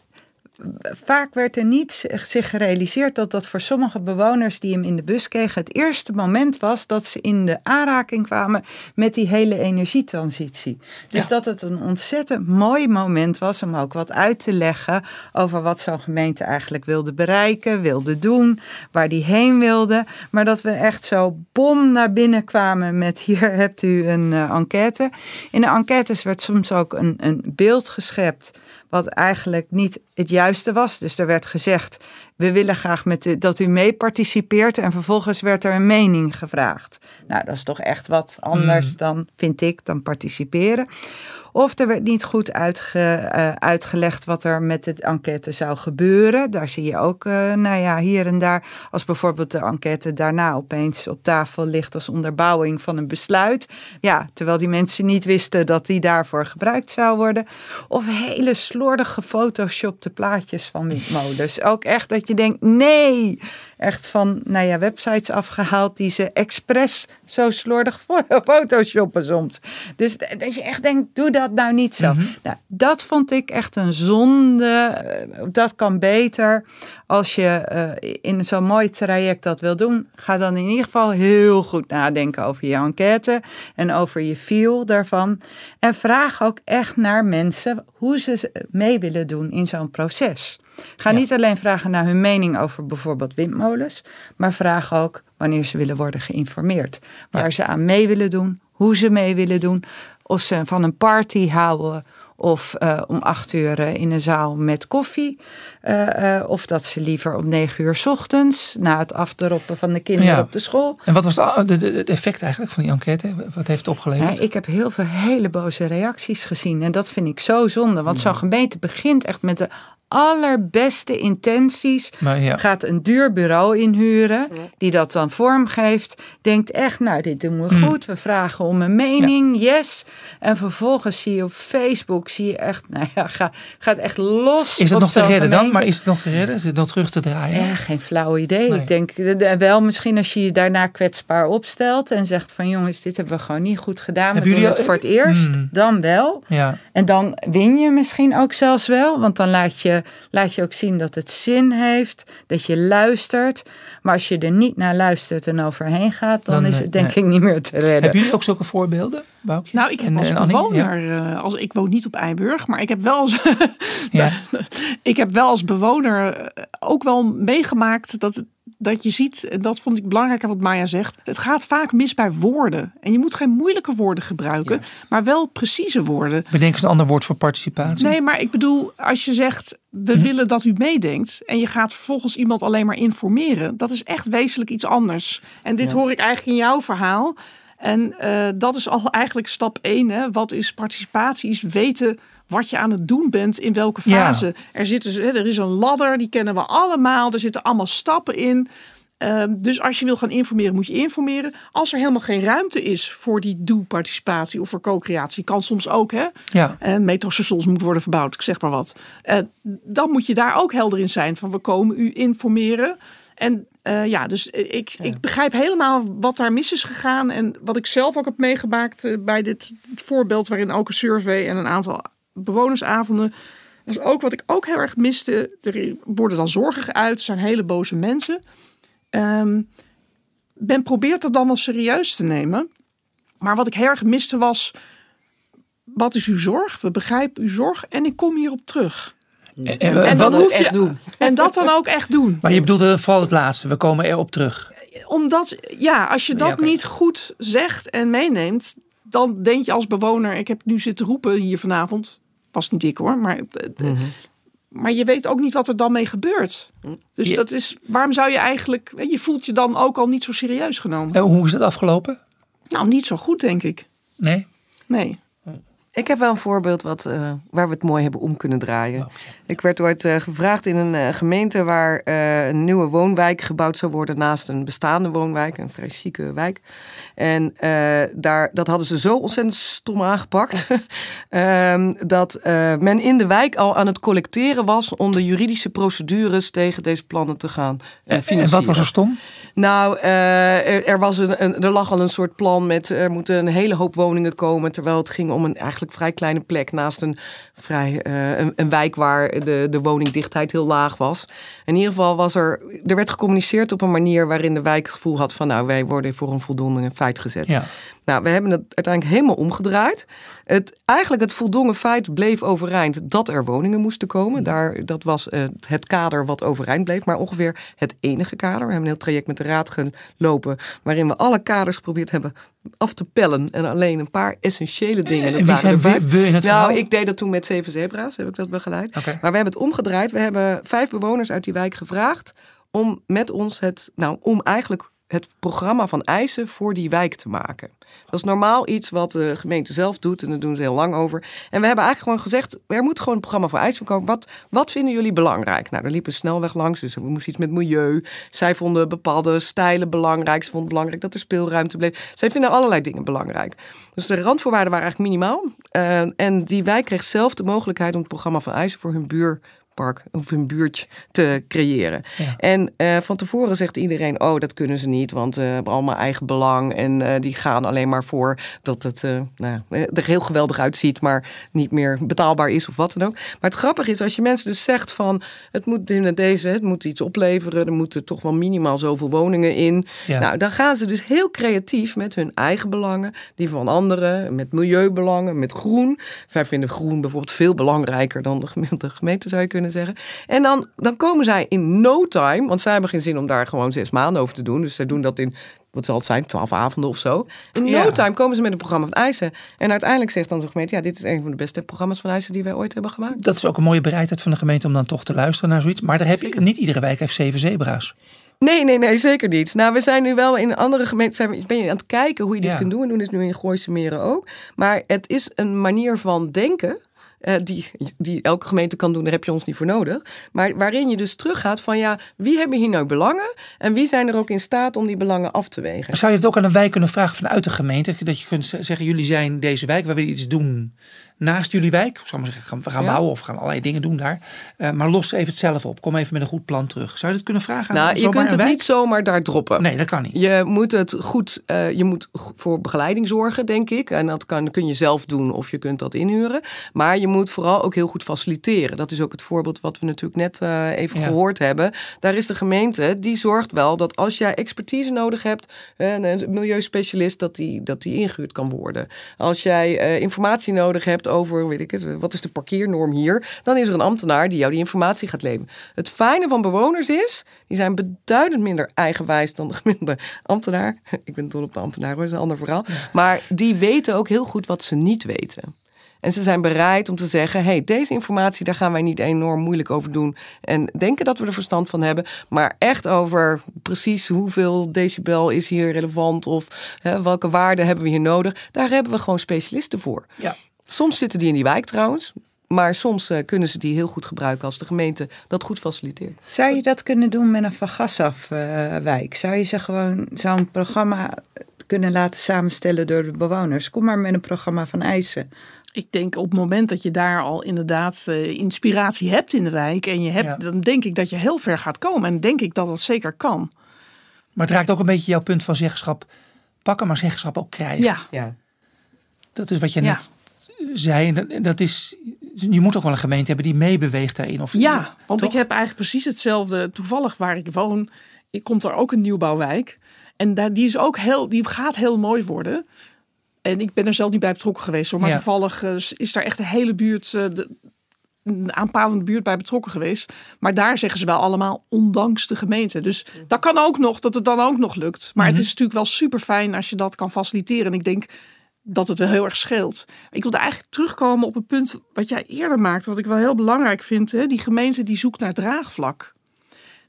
vaak werd er niet zich gerealiseerd dat dat voor sommige bewoners die hem in de bus kregen het eerste moment was dat ze in de aanraking kwamen met die hele energietransitie. Dus dat het een ontzettend mooi moment was om ook wat uit te leggen over wat zo'n gemeente eigenlijk wilde bereiken, wilde doen, waar die heen wilde. Maar dat we echt zo bom naar binnen kwamen met [laughs] hier hebt u een uh, enquête. In de enquêtes werd soms ook een, een beeld geschept wat eigenlijk niet het juiste was. Dus er werd gezegd, we willen graag met dat u mee participeert en vervolgens werd er een mening gevraagd. Nou, dat is toch echt wat anders hmm. dan, vind ik, dan participeren. Of er werd niet goed uh, uitgelegd wat er met de enquête zou gebeuren. Daar zie je ook, uh, nou ja, hier en daar, als bijvoorbeeld de enquête daarna opeens op tafel ligt als onderbouwing van een besluit. Ja, terwijl die mensen niet wisten dat die daarvoor gebruikt zou worden. Of hele slordige gefotoshopte plaatjes van windmolens. Ook echt dat je denkt, nee, echt van nou ja, websites afgehaald die ze expres zo slordig [laughs] photoshoppen soms. Dus dat je echt denkt, doe dat nou niet zo. Mhm. nou, dat vond ik echt een zonde. Eh, dat kan beter. Als je uh, in zo'n mooi traject dat wil doen, ga dan in ieder geval heel goed nadenken over je enquête en over je feel daarvan. En vraag ook echt naar mensen hoe ze mee willen doen in zo'n proces. Ga niet alleen vragen naar hun mening over bijvoorbeeld windmolens, maar vraag ook wanneer ze willen worden geïnformeerd. Waar ze aan mee willen doen, hoe ze mee willen doen, of ze van een party houden of uh, om acht uur eh, in een zaal met koffie. Uh, uh, of dat ze liever om negen uur s ochtends na het afdroppen van de kinderen op de school. En wat was het effect eigenlijk van die enquête? Wat heeft het opgeleverd? Ja, ik heb heel veel hele boze reacties gezien. En dat vind ik zo zonde. Want zo'n gemeente begint echt met de allerbeste intenties gaat een duur bureau inhuren, die dat dan vormgeeft, denkt echt, nou, dit doen we mm. goed, we vragen om een mening, yes. En vervolgens zie je op Facebook, zie je echt, nou ja, gaat, gaat echt los. Is het nog te redden dan? Maar is het nog te redden? Is het nog terug te draaien? Ja, geen flauw idee. Ik denk wel misschien als je je daarna kwetsbaar opstelt en zegt van jongens, dit hebben we gewoon niet goed gedaan, hebben we doen het voor het eerst, mm. dan wel. Ja. En dan win je misschien ook zelfs wel, want dan laat je laat je ook zien dat het zin heeft, dat je luistert. Maar als je er niet naar luistert en overheen gaat, dan, is het denk ik niet meer te redden. Hebben jullie ook zulke voorbeelden? Boukje? Nou, ik heb als bewoner, eh, als, ik woon niet op Eiburg, maar ik heb wel als, [laughs] ja. ik heb wel als bewoner eh, ook wel meegemaakt dat dat je ziet, en dat vond ik belangrijker wat Maya zegt, het gaat vaak mis bij woorden. En je moet geen moeilijke woorden gebruiken, maar wel precieze woorden. Bedenk eens een ander woord voor participatie. Nee, maar ik bedoel, als je zegt, we hm. willen dat u meedenkt en je gaat vervolgens iemand alleen maar informeren, dat is echt wezenlijk iets anders. En dit hoor ik eigenlijk in jouw verhaal. En uh, dat is al eigenlijk stap 1. Hè. Wat is participatie? Is weten wat je aan het doen bent in welke fase. Er, zit dus, er is een ladder, die kennen we allemaal. Er zitten allemaal stappen in. Ehm, dus als je wil gaan informeren, moet je informeren. Als er helemaal geen ruimte is voor die doe-participatie of voor co-creatie, kan soms ook, hè? Ja. En metrostations moet worden verbouwd, ik zeg maar wat. Uh, dan moet je daar ook helder in zijn van we komen u informeren. En uh, ja, dus ik, ik begrijp helemaal wat daar mis is gegaan. En wat ik zelf ook heb meegemaakt uh, bij dit voorbeeld, waarin ook een survey en een aantal bewonersavonden was ook wat ik ook heel erg miste. Er worden dan zorgen geuit, er zijn hele boze mensen. Ehm, men probeert dat dan wel serieus te nemen. Maar wat ik heel erg miste was... Wat is uw zorg? We begrijpen uw zorg en ik kom hierop terug. En, En en dan wat- hoef je, echt doen. En dat dan ook echt doen. maar je bedoelt eh, vooral het laatste. We komen erop terug. Omdat, ja, als je dat Ja, niet goed zegt en meeneemt, dan denk je als bewoner, ik heb nu zitten roepen hier vanavond, was niet ik hoor, maar, eh, Mhm. maar je weet ook niet wat er dan mee gebeurt. Dus Ja. dat is, waarom zou je eigenlijk, je voelt je dan ook al niet zo serieus genomen. En hoe is dat afgelopen? Nou, niet zo goed denk ik. Nee? Nee. Ik heb wel een voorbeeld wat, eh, waar we het mooi hebben om kunnen draaien. Ik werd ooit eh, gevraagd in een eh, gemeente waar een nieuwe woonwijk gebouwd zou worden naast een bestaande woonwijk, een vrij chique wijk. En daar, dat hadden ze zo ontzettend stom aangepakt. [laughs] [laughs] ehm, dat men in de wijk al aan het collecteren was om de juridische procedures tegen deze plannen te gaan eh, En financieren. wat was er stom? Nou, er, er, was een, een, er lag al een soort plan met er moeten een hele hoop woningen komen. Terwijl het ging om een eigenlijk vrij kleine plek naast een, vrij, eh, een, een wijk waar de, de woningdichtheid heel laag was. In ieder geval was er, er werd gecommuniceerd op een manier waarin de wijk het gevoel had van nou wij worden voor een voldoende feit gezet. Ja. Nou, we hebben het uiteindelijk helemaal omgedraaid. Het, eigenlijk het voldongen feit bleef overeind dat er woningen moesten komen. Daar, dat was eh, het kader wat overeind bleef, maar ongeveer het enige kader. We hebben een heel traject met de raad gelopen, waarin we alle kaders geprobeerd hebben af te pellen. En alleen een paar essentiële dingen. Dat En wie waren zijn we, in het Nou, verhaal? ik deed dat toen met Zeven Zebra's, heb ik dat begeleid. Maar we hebben het omgedraaid. We hebben vijf bewoners uit die wijk gevraagd om met ons het, nou, om eigenlijk het programma van eisen voor die wijk te maken. Dat is normaal iets wat de gemeente zelf doet en daar doen ze heel lang over. En we hebben eigenlijk gewoon gezegd, er moet gewoon een programma voor eisen komen. Wat, wat vinden jullie belangrijk? Nou, er liep een snelweg langs, dus we moesten iets met milieu. Zij vonden bepaalde stijlen belangrijk. Ze vonden belangrijk dat er speelruimte bleef. Zij vinden allerlei dingen belangrijk. Dus de randvoorwaarden waren eigenlijk minimaal. Eh, en die wijk kreeg zelf de mogelijkheid om het programma van eisen voor hun buur park of een buurtje te creëren. Ja. En eh, van tevoren zegt iedereen, oh dat kunnen ze niet, want hebben allemaal eigen belang en eh, die gaan alleen maar voor dat het nou, er heel geweldig uitziet, maar niet meer betaalbaar is of wat dan ook. Maar het grappige is, als je mensen dus zegt van, het moet in deze, het moet iets opleveren, er moeten toch wel minimaal zoveel woningen in. Ja. Nou, dan gaan ze dus heel creatief met hun eigen belangen, die van anderen, met milieubelangen, met groen. Zij vinden groen bijvoorbeeld veel belangrijker dan de gemiddelde gemeente, zou je kunnen zeggen. En dan, dan komen zij in no time, want zij hebben geen zin om daar gewoon zes maanden over te doen. Dus zij doen dat in, wat zal het zijn, twaalf avonden of zo. In no time komen ze met een programma van eisen. En uiteindelijk zegt dan de gemeente, ja, dit is een van de beste programma's van eisen die wij ooit hebben gemaakt. Dat is ook een mooie bereidheid van de gemeente om dan toch te luisteren naar zoiets. Maar daar heb je, niet iedere wijk heeft zeven zebra's. Nee, nee, nee, zeker niet. Nou, we zijn nu wel in andere gemeenten zijn we, ben je aan het kijken hoe je dit Ja. kunt doen. We doen dit nu in Gooise Meren ook. Maar het is een manier van denken. Eh, die, die elke gemeente kan doen, daar heb je ons niet voor nodig. Maar waarin je dus teruggaat van ja, wie hebben hier nou belangen? En wie zijn er ook in staat om die belangen af te wegen? Zou je het ook aan een wijk kunnen vragen vanuit de gemeente? Dat je kunt zeggen, jullie zijn deze wijk, we willen iets doen naast jullie wijk. Zou maar zeggen, gaan- we gaan Ja. bouwen of gaan allerlei dingen doen daar. Eh, maar los even het zelf op. Kom even met een goed plan terug. Zou je dat kunnen vragen aan Nou, je zomaar kunt het wijk? niet zomaar daar droppen. Nee, dat kan niet. Je moet het goed, eh, je moet voor begeleiding zorgen, denk ik. En dat kan, kun je zelf doen of je kunt dat inhuren. Maar je moet vooral ook heel goed faciliteren. Dat is ook het voorbeeld wat we natuurlijk net eh, even Ja. gehoord hebben. Daar is de gemeente, die zorgt wel dat als jij expertise nodig hebt, een, milieuspecialist, dat die, dat die ingehuurd kan worden. Als jij informatie nodig hebt over, weet ik het, wat is de parkeernorm hier, dan is er een ambtenaar die jou die informatie gaat leveren. Het fijne van bewoners is, die zijn beduidend minder eigenwijs dan de gemiddelde ambtenaar. [laughs] Ik ben dol op de ambtenaar, hoor, dat is een ander verhaal. Maar die weten ook heel goed wat ze niet weten. En ze zijn bereid om te zeggen: hey, deze informatie, daar gaan wij niet enorm moeilijk over doen. En denken dat we er verstand van hebben. Maar echt over precies hoeveel decibel is hier relevant. Of hè, welke waarden hebben we hier nodig. Daar hebben we gewoon specialisten voor. Ja. Soms zitten die in die wijk trouwens. Maar soms eh, kunnen ze die heel goed gebruiken als de gemeente dat goed faciliteert. Zou je dat kunnen doen met een van gas af eh, wijk? Zou je ze gewoon zo'n programma kunnen laten samenstellen door de bewoners? Kom maar met een programma van eisen. Ik denk op het moment dat je daar al inderdaad eh, inspiratie hebt in de wijk en je hebt, Ja. dan denk ik dat je heel ver gaat komen. En denk ik dat dat zeker kan. Maar het raakt ook een beetje jouw punt van zeggenschap pakken, maar zeggenschap ook krijgen. Ja, Ja. Dat is wat je Ja. net zei. En dat, is je moet ook wel een gemeente hebben die meebeweegt daarin. Of, Ja, want toch? ik heb eigenlijk precies hetzelfde. Toevallig waar ik woon, ik komt er ook een nieuwbouwwijk. En daar, die, is ook heel, die gaat heel mooi worden. En ik ben er zelf niet bij betrokken geweest. Hoor, maar Ja. toevallig eh, is daar echt de hele buurt, eh, de, een aanpalende buurt bij betrokken geweest. Maar daar zeggen ze wel allemaal ondanks de gemeente. Dus dat kan ook nog, dat het dan ook nog lukt. Maar het is natuurlijk wel super fijn als je dat kan faciliteren. En ik denk dat het wel heel erg scheelt. Ik wilde eigenlijk terugkomen op een punt wat jij eerder maakte, wat ik wel heel belangrijk vind. Hè? Die gemeente die zoekt naar draagvlak.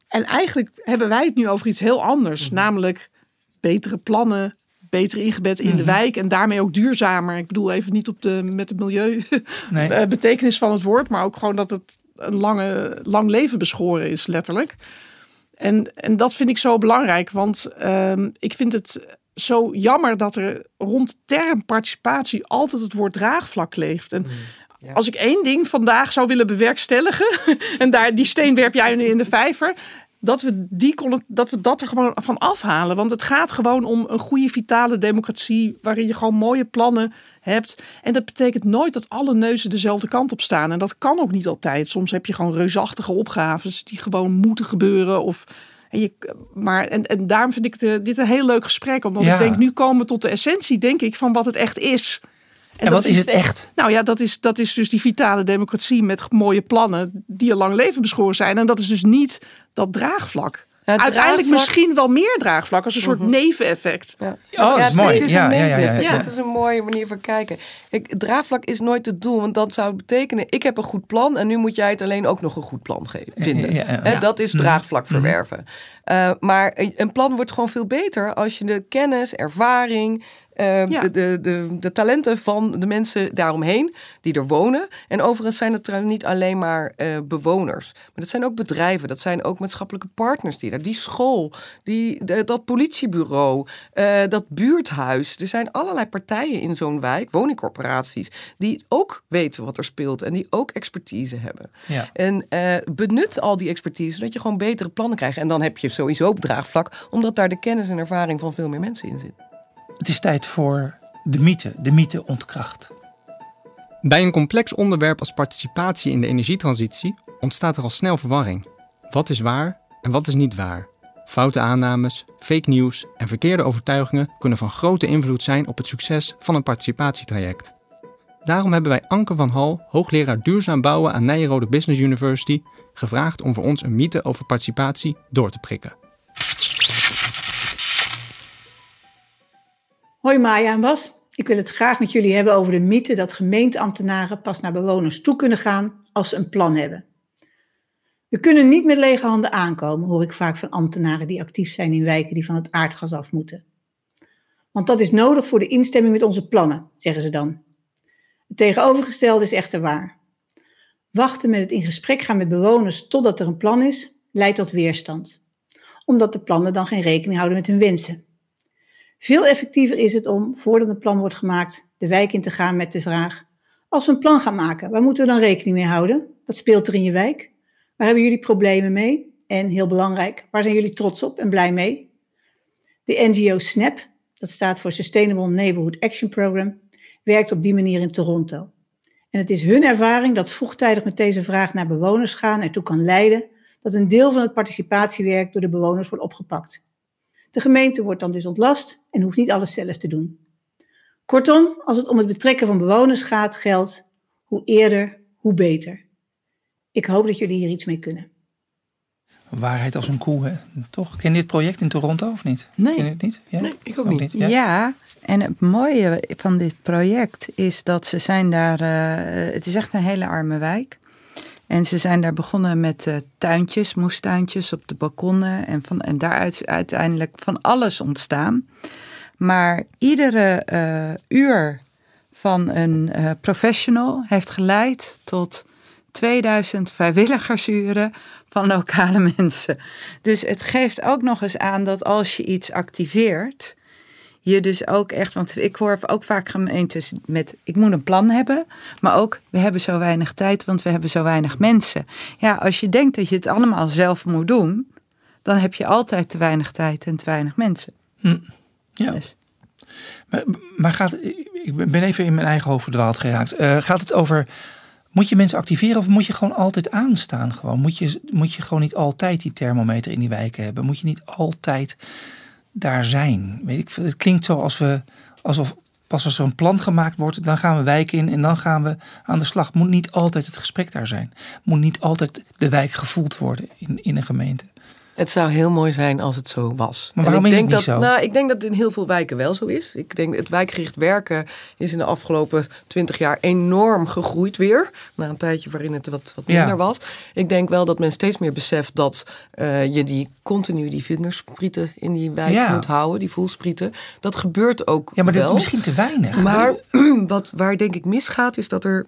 En eigenlijk hebben wij het nu over iets heel anders, namelijk betere plannen, beter ingebed in de wijk en daarmee ook duurzamer. Ik bedoel even niet op de, met de milieu [laughs] Nee. eh, betekenis van het woord, maar ook gewoon dat het een lange, lang leven beschoren is, letterlijk. En, en dat vind ik zo belangrijk, want ehm, ik vind het zo jammer dat er rond term participatie altijd het woord draagvlak leeft. En als ik één ding vandaag zou willen bewerkstelligen, [laughs] en daar, die steen werp jij nu in de vijver, dat we, die dat we dat er gewoon van afhalen. Want het gaat gewoon om een goede, vitale democratie. waarin je gewoon mooie plannen hebt. En dat betekent nooit dat alle neuzen dezelfde kant op staan. En dat kan ook niet altijd. Soms heb je gewoon reusachtige opgaves die gewoon moeten gebeuren. Of, je, maar, en, en daarom vind ik de, dit een heel leuk gesprek. Omdat Ja. ik denk, nu komen we tot de essentie, denk ik, van wat het echt is. En wat is het echt? Nou ja, dat is, dat is dus die vitale democratie met mooie plannen die een lang leven beschoren zijn. En dat is dus niet dat draagvlak. Ja, Uiteindelijk draagvlak- misschien wel meer draagvlak als een soort neveneffect. Ja. Oh, dat is mooi. Het is Ja, een ja, ja, ja, neveneffect. ja. Dat is een mooie manier van kijken. Kijk, draagvlak is nooit het doel, want dat zou betekenen: ik heb een goed plan en nu moet jij het alleen ook nog een goed plan geven, vinden. Ja, ja, ja. Hè, Dat is draagvlak verwerven. Uh, maar een een plan wordt gewoon veel beter als je de kennis, ervaring, uh, Ja. de, de, de, de talenten van de mensen daaromheen die er wonen. En overigens zijn het trouwens niet alleen maar uh, bewoners, maar dat zijn ook bedrijven, dat zijn ook maatschappelijke partners die daar, die school, die, de- dat politiebureau, uh, dat buurthuis. Er zijn allerlei partijen in zo'n wijk, woningcorporaties, die ook weten wat er speelt en die ook expertise hebben. Ja. En eh, benut al die expertise, zodat je gewoon betere plannen krijgt. En dan heb je sowieso op draagvlak, omdat daar de kennis en ervaring van veel meer mensen in zit. Het is tijd voor de mythe, de mythe ontkracht. Bij een complex onderwerp als participatie in de energietransitie ontstaat er al snel verwarring. Wat is waar en wat is niet waar? Foute aannames, fake news en verkeerde overtuigingen kunnen van grote invloed zijn op het succes van een participatietraject. Daarom hebben wij Anke van Hal, hoogleraar duurzaam bouwen aan Nijrode Business University, gevraagd om voor ons een mythe over participatie door te prikken. Hoi Maya en Bas. Ik wil het graag met jullie hebben over de mythe dat gemeenteambtenaren pas naar bewoners toe kunnen gaan als ze een plan hebben. We kunnen niet met lege handen aankomen, hoor ik vaak van ambtenaren die actief zijn in wijken die van het aardgas af moeten. Want dat is nodig voor de instemming met onze plannen, zeggen ze dan. Het tegenovergestelde is echter waar. Wachten met het in gesprek gaan met bewoners totdat er een plan is, leidt tot weerstand. Omdat de plannen dan geen rekening houden met hun wensen. Veel effectiever is het om, voordat een plan wordt gemaakt, de wijk in te gaan met de vraag: Als we een plan gaan maken, waar moeten we dan rekening mee houden? Wat speelt er in je wijk? Waar hebben jullie problemen mee? En heel belangrijk, waar zijn jullie trots op en blij mee? De NGO SNAP, dat staat voor Sustainable Neighborhood Action Program, werkt op die manier in Toronto. En het is hun ervaring dat vroegtijdig met deze vraag naar bewoners gaan ertoe kan leiden dat een deel van het participatiewerk door de bewoners wordt opgepakt. De gemeente wordt dan dus ontlast en hoeft niet alles zelf te doen. Kortom, als het om het betrekken van bewoners gaat, geldt hoe eerder, hoe beter. Ik hoop dat jullie hier iets mee kunnen. Waarheid als een koe, hè? toch? Ken je dit project in Toronto of niet? Nee. Ken je het niet? Ja? Nee, ik ook niet. Ja? Ja. en het mooie van dit project is dat ze zijn daar. eh, het is echt een hele arme wijk. En ze zijn daar begonnen met eh, tuintjes, moestuintjes op de balkonnen. En, van, en daaruit is uiteindelijk van alles ontstaan. Maar iedere eh, uur van een eh, professional heeft geleid tot 2000 vrijwilligersuren van lokale [laughs] mensen. Dus het geeft ook nog eens aan dat als je iets activeert, je dus ook echt, want ik hoor ook vaak gemeentes met, ik moet een plan hebben, maar ook, we hebben zo weinig tijd, want we hebben zo weinig mensen. Ja, als je denkt dat je het allemaal zelf moet doen, dan heb je altijd te weinig tijd en te weinig mensen. Ja. Dus. Maar, maar gaat, ik ben even in mijn eigen hoofd verdwaald geraakt. Eh, gaat het over Moet je mensen activeren of moet je gewoon altijd aanstaan? Gewoon? Moet, je, moet je gewoon niet altijd die thermometer in die wijken hebben? Moet je niet altijd daar zijn? Weet ik, het klinkt zo als we, alsof pas als er een plan gemaakt wordt, dan gaan we wijken in en dan gaan we aan de slag. Moet niet altijd het gesprek daar zijn. Moet niet altijd de wijk gevoeld worden in, in een gemeente. Het zou heel mooi zijn als het zo was. Maar waarom ik is denk het niet dat, zo? Nou, ik denk dat het in heel veel wijken wel zo is. Ik denk het wijkgericht werken is in de afgelopen twintig jaar enorm gegroeid weer. Na een tijdje waarin het wat, wat Ja. minder was. Ik denk wel dat men steeds meer beseft dat eh, je die continu die vingersprieten in die wijk Ja. moet houden. Die voelsprieten. Dat gebeurt ook Ja, maar dat is misschien te weinig. Maar [clears throat] wat, waar denk ik misgaat, is dat er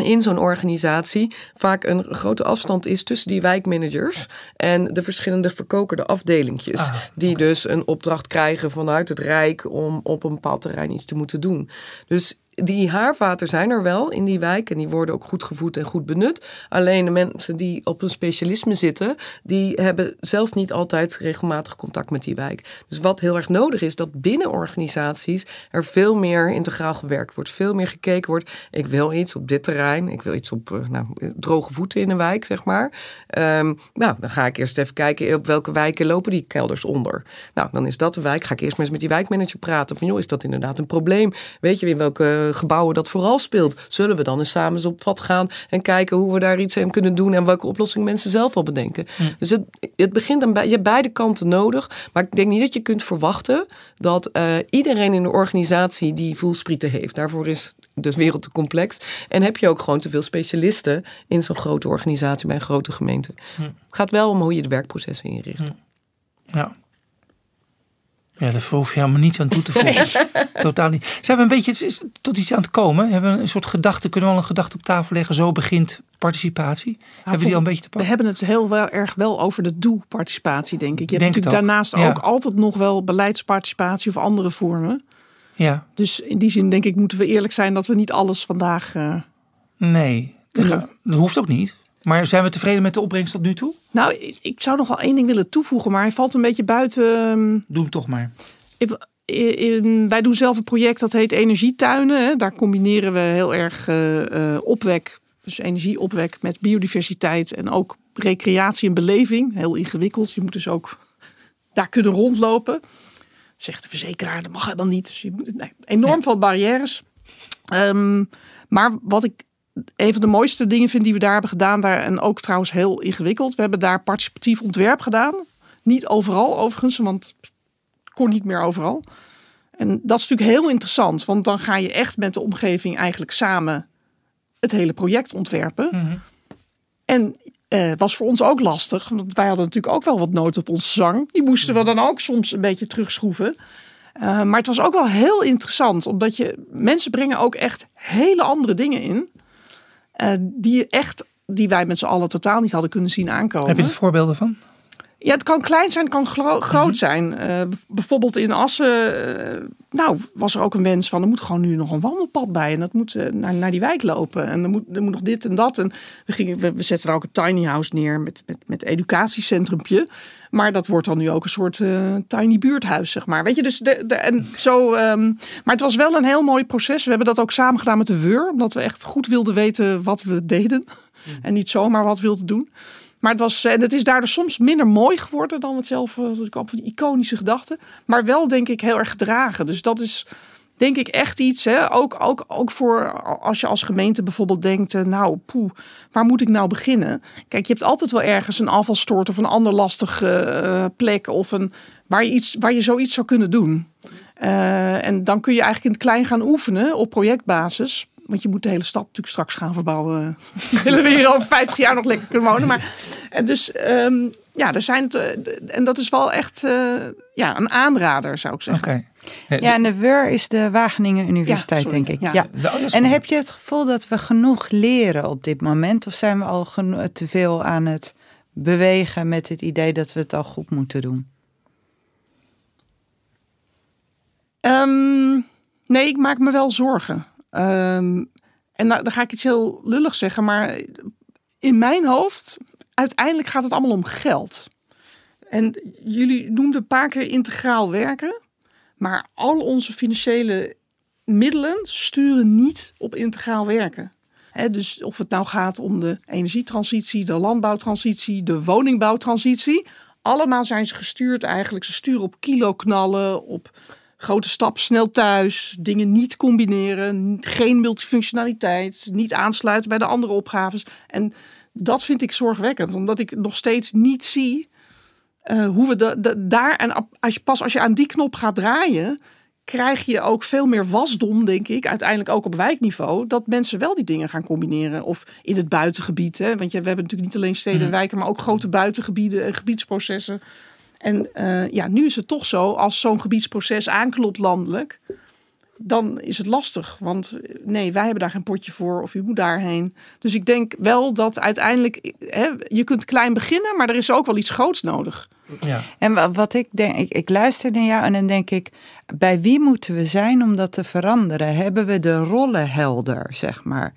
in zo'n organisatie vaak een grote afstand is tussen die wijkmanagers en de verschillende verkokerde afdelingjes. Ah, die dus een opdracht krijgen vanuit het Rijk om op een bepaald terrein iets te moeten doen. Dus die haarvaten zijn er wel in die wijk en die worden ook goed gevoed en goed benut. Alleen de mensen die op een specialisme zitten, die hebben zelf niet altijd regelmatig contact met die wijk. Dus wat heel erg nodig is, dat binnen organisaties er veel meer integraal gewerkt wordt. Veel meer gekeken wordt. Ik wil iets op dit terrein. Ik wil iets op eh, nou, droge voeten in een wijk, zeg maar. Ehm, nou, dan ga ik eerst even kijken op welke wijken lopen die kelders onder. Nou, dan is dat de wijk. Ga ik eerst maar eens met die wijkmanager praten. Van joh, is dat inderdaad een probleem? Weet je in welke gebouwen dat vooral speelt? Zullen we dan eens samen op pad gaan en kijken hoe we daar iets aan kunnen doen en welke oplossing mensen zelf al bedenken? Dus het, het begint aan bij, je hebt beide kanten nodig. Maar ik denk niet dat je kunt verwachten dat eh, iedereen in de organisatie die voelsprieten heeft. Daarvoor is de wereld te complex. En heb je ook gewoon te veel specialisten in zo'n grote organisatie bij een grote gemeente. Het gaat wel om hoe je de werkprocessen inricht. Ja. Ja, daar hoef je helemaal niets aan toe te voegen. [laughs] Totaal niet. Zijn we een beetje tot iets aan het komen? Hebben we een soort gedachte? Kunnen we al een gedachte op tafel leggen? Zo begint participatie. Hebben we die al een beetje te We pakken? hebben het heel wel erg wel over de doe-participatie, denk ik. Je Denk hebt het natuurlijk ook. daarnaast Ja. ook altijd nog wel beleidsparticipatie of andere vormen. Ja, Dus in die zin denk ik moeten we eerlijk zijn dat we niet alles vandaag... eh, nee. Dat hoeft ook niet. Maar zijn we tevreden met de opbrengst tot nu toe? Nou, ik, ik zou nog wel één ding willen toevoegen, maar hij valt een beetje buiten... ehm, Doe het toch maar. Ik- wij doen zelf een project dat heet Energietuinen. Daar combineren we heel erg eh, eh, opwek, dus energieopwek met biodiversiteit en ook recreatie en beleving. Heel ingewikkeld. Je moet dus ook daar kunnen rondlopen. Zegt de verzekeraar, dat mag helemaal niet. Dus je moet, nee, enorm veel barrières. Ehm, maar wat ik een van de mooiste dingen vind die we daar hebben gedaan, daar, en ook trouwens heel ingewikkeld. We hebben daar participatief ontwerp gedaan. Niet overal overigens, want kon niet meer overal. En dat is natuurlijk heel interessant, want dan ga je echt met de omgeving eigenlijk samen het hele project ontwerpen. En eh was voor ons ook lastig, want wij hadden natuurlijk ook wel wat nood op onze zang. Die moesten we dan ook soms een beetje terugschroeven. Eh, maar het was ook wel heel interessant, omdat je mensen brengen ook echt hele andere dingen in, die je echt, die wij met z'n allen totaal niet hadden kunnen zien aankomen. Heb je er voorbeelden van? Ja, het kan klein zijn, het kan gro- groot zijn. Eh, bijvoorbeeld in Assen, eh, nou, was er ook een wens van, er moet gewoon nu nog een wandelpad bij. En dat moet eh, naar, naar die wijk lopen. En er moet, er moet nog dit en dat. En we, gingen, we, we zetten er ook een tiny house neer met, met, met educatiecentrumpje. Maar dat wordt dan nu ook een soort tiny buurthuis, zeg maar. Weet je, dus de, de, en zo. ehm, maar het was wel een heel mooi proces. We hebben dat ook samen gedaan met de WUR, omdat we echt goed wilden weten wat we deden. En niet zomaar wat wilden doen. Maar het, was, en het is daardoor soms minder mooi geworden dan het zelf. eh, Ik kwam van iconische gedachten. Maar wel denk ik heel erg gedragen. Dus dat is denk ik echt iets. Hè? Ook, ook, ook voor als je als gemeente bijvoorbeeld denkt. eh, Nou, poeh, waar moet ik nou beginnen? Kijk, je hebt altijd wel ergens een afvalstort of een ander lastige eh, plek. Of een, waar, je iets, waar je zoiets zou kunnen doen. Eh, en dan kun je eigenlijk in het klein gaan oefenen op projectbasis. Want je moet de hele stad natuurlijk straks gaan verbouwen. [laughs] Willen we hier over 50 jaar nog lekker kunnen wonen. Maar, en dus ehm, ja, er zijn. te- en dat is wel echt eh, ja, een aanrader, zou ik zeggen. Oké. Eh, Ja, en de WUR is de Wageningen Universiteit, denk ik. Ja. En heb je het gevoel dat we genoeg leren op dit moment? Of zijn we al te veel aan het bewegen met het idee dat we het al goed moeten doen? Ehm, nee, ik maak me wel zorgen. Ehm, en nou, dan ga ik iets heel lullig zeggen, maar in mijn hoofd, uiteindelijk gaat het allemaal om geld. En jullie noemden een paar keer integraal werken, maar al onze financiële middelen sturen niet op integraal werken. dus of het nou gaat om de energietransitie, de landbouwtransitie, de woningbouwtransitie. Allemaal zijn ze gestuurd eigenlijk. Ze sturen op kiloknallen, op grote stappen snel thuis, dingen niet combineren, geen multifunctionaliteit, niet aansluiten bij de andere opgaves. En dat vind ik zorgwekkend, omdat ik nog steeds niet zie uh, hoe we de, daar en als je, pas als je aan die knop gaat draaien, krijg je ook veel meer wasdom, denk ik, uiteindelijk ook op wijkniveau, dat mensen wel die dingen gaan combineren. Of in het buitengebied. Hè? Want we hebben natuurlijk niet alleen steden en mhm. wijken, maar ook grote buitengebieden en gebiedsprocessen. En uh, ja, nu is het toch zo, als zo'n gebiedsproces aanklopt landelijk, dan is het lastig. Want eh, nee, wij hebben daar geen potje voor of u moet daarheen. Dus ik denk wel dat uiteindelijk, hè, je kunt klein beginnen, maar er is ook wel iets groots nodig. Ja. En wat ik denk, ik, ik luister naar jou en dan denk ik, bij wie moeten we zijn om dat te veranderen? Hebben we de rollen helder, zeg maar?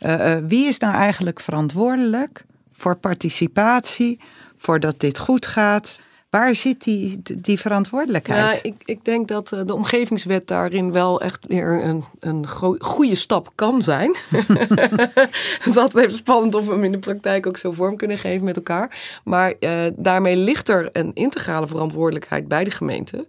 Uh, wie is nou eigenlijk verantwoordelijk voor participatie, voor dat dit goed gaat? Waar zit die, die verantwoordelijkheid? Ja, ik, ik denk dat eh, de omgevingswet daarin wel echt weer een, een goede stap kan zijn. het is altijd even spannend of we hem in de praktijk ook zo vorm kunnen geven met elkaar. Maar uh, daarmee ligt er een integrale verantwoordelijkheid bij de gemeente.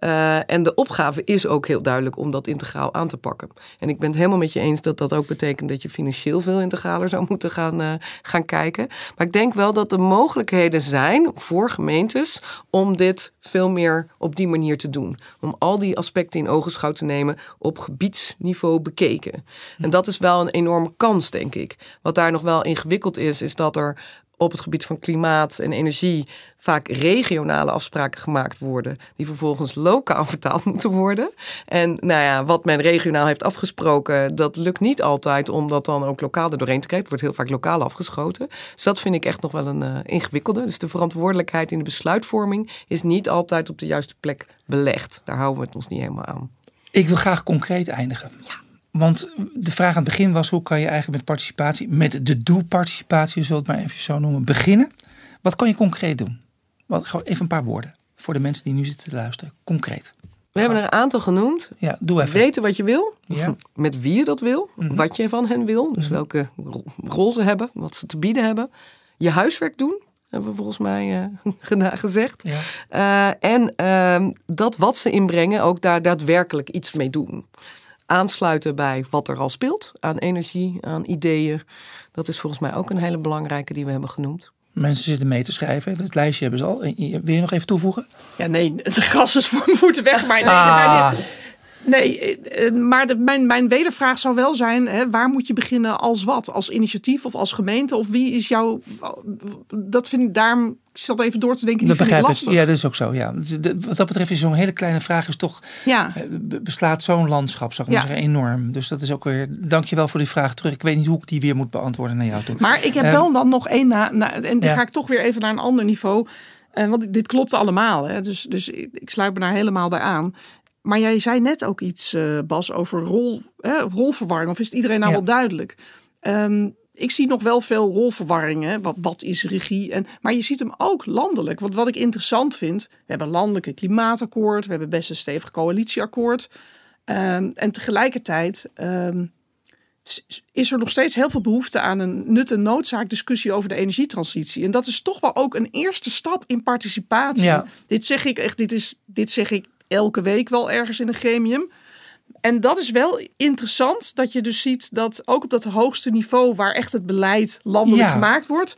Uh, en de opgave is ook heel duidelijk om dat integraal aan te pakken. En ik ben het helemaal met je eens dat dat ook betekent dat je financieel veel integraler zou [laughs] moeten gaan, uh, gaan kijken. Maar ik denk wel dat er mogelijkheden zijn voor gemeentes om dit veel meer op die manier te doen. Om al die aspecten in ogenschouw te nemen op gebiedsniveau bekeken. En dat is wel een enorme kans, denk ik. Wat daar nog wel ingewikkeld is, is dat er op het gebied van klimaat en energie vaak regionale afspraken gemaakt worden, die vervolgens lokaal [laughs] vertaald moeten worden. En nou ja, wat men regionaal heeft afgesproken, dat lukt niet altijd om dat dan ook lokaal er doorheen te krijgen. Het wordt heel vaak lokaal afgeschoten. Dus dat vind ik echt nog wel een uh, ingewikkelde. Dus de verantwoordelijkheid in de besluitvorming is niet altijd op de juiste plek belegd. Daar houden we het ons niet helemaal aan. Ik wil graag concreet eindigen. Ja. Want de vraag aan het begin was: hoe kan je eigenlijk met participatie, met de doelparticipatie, zullen we het maar even zo noemen, beginnen? Wat kan je concreet doen? Wat, gewoon even een paar woorden voor de mensen die nu zitten te luisteren. Concreet. We hebben er een aantal genoemd. Ja, doe even. Weten wat je wil. Ja. [laughs] Met wie je dat wil. Mhm. Wat je van hen wil. Dus mhm. welke rol ze hebben. Wat ze te bieden hebben. Je huiswerk doen. Hebben we volgens mij [laughs] uh, gezegd. Ja. Uh, en uh, dat wat ze inbrengen ook daar daadwerkelijk iets mee doen aansluiten bij wat er al speelt. Aan energie, aan ideeën. Dat is volgens mij ook een hele belangrijke die we hebben genoemd. Mensen zitten mee te schrijven. Het lijstje hebben ze al. Wil je nog even toevoegen? Ja, nee, het [laughs] gras is voor mijn voeten weg. Maar nee, ah. Nee, eh, eh, maar de, mijn, mijn wedervraag zou wel zijn: hè, waar moet je beginnen als wat? Als initiatief of als gemeente? Of wie is jouw. Dat vind ik daarom. Ik zat even door te denken. Dat begrijp ik. Ja, dat is ook zo. Ja. Wat dat betreft is zo'n hele kleine vraag is toch. Ja. Eh, beslaat zo'n landschap, zou ik maar zeggen, enorm. Dus dat is ook weer. Dankjewel voor die vraag terug. Ik weet niet hoe ik die weer moet beantwoorden naar jou toe. Maar ik heb wel dan nog één. Na, na en die ga ik toch weer even naar een ander niveau. Uh, want dit klopt allemaal. Hè? Dus, dus ik sluit me daar helemaal bij aan. Maar jij zei net ook iets, uh, Bas, over rol, rolverwarring. Of is het iedereen nou wel duidelijk? Um, ik zie nog wel veel rolverwarringen. Wat, wat is regie? En, maar je ziet hem ook landelijk. Want wat ik interessant vind, we hebben een landelijke klimaatakkoord. We hebben best een stevig coalitieakkoord. Um, en tegelijkertijd um, is er nog steeds heel veel behoefte aan een nut- en noodzaak discussie over de energietransitie. En dat is toch wel ook een eerste stap in participatie. Ja. Dit zeg ik echt, dit, is, dit zeg ik elke week wel ergens in een gremium. En dat is wel interessant, dat je dus ziet dat ook op dat hoogste niveau, waar echt het beleid landelijk gemaakt wordt.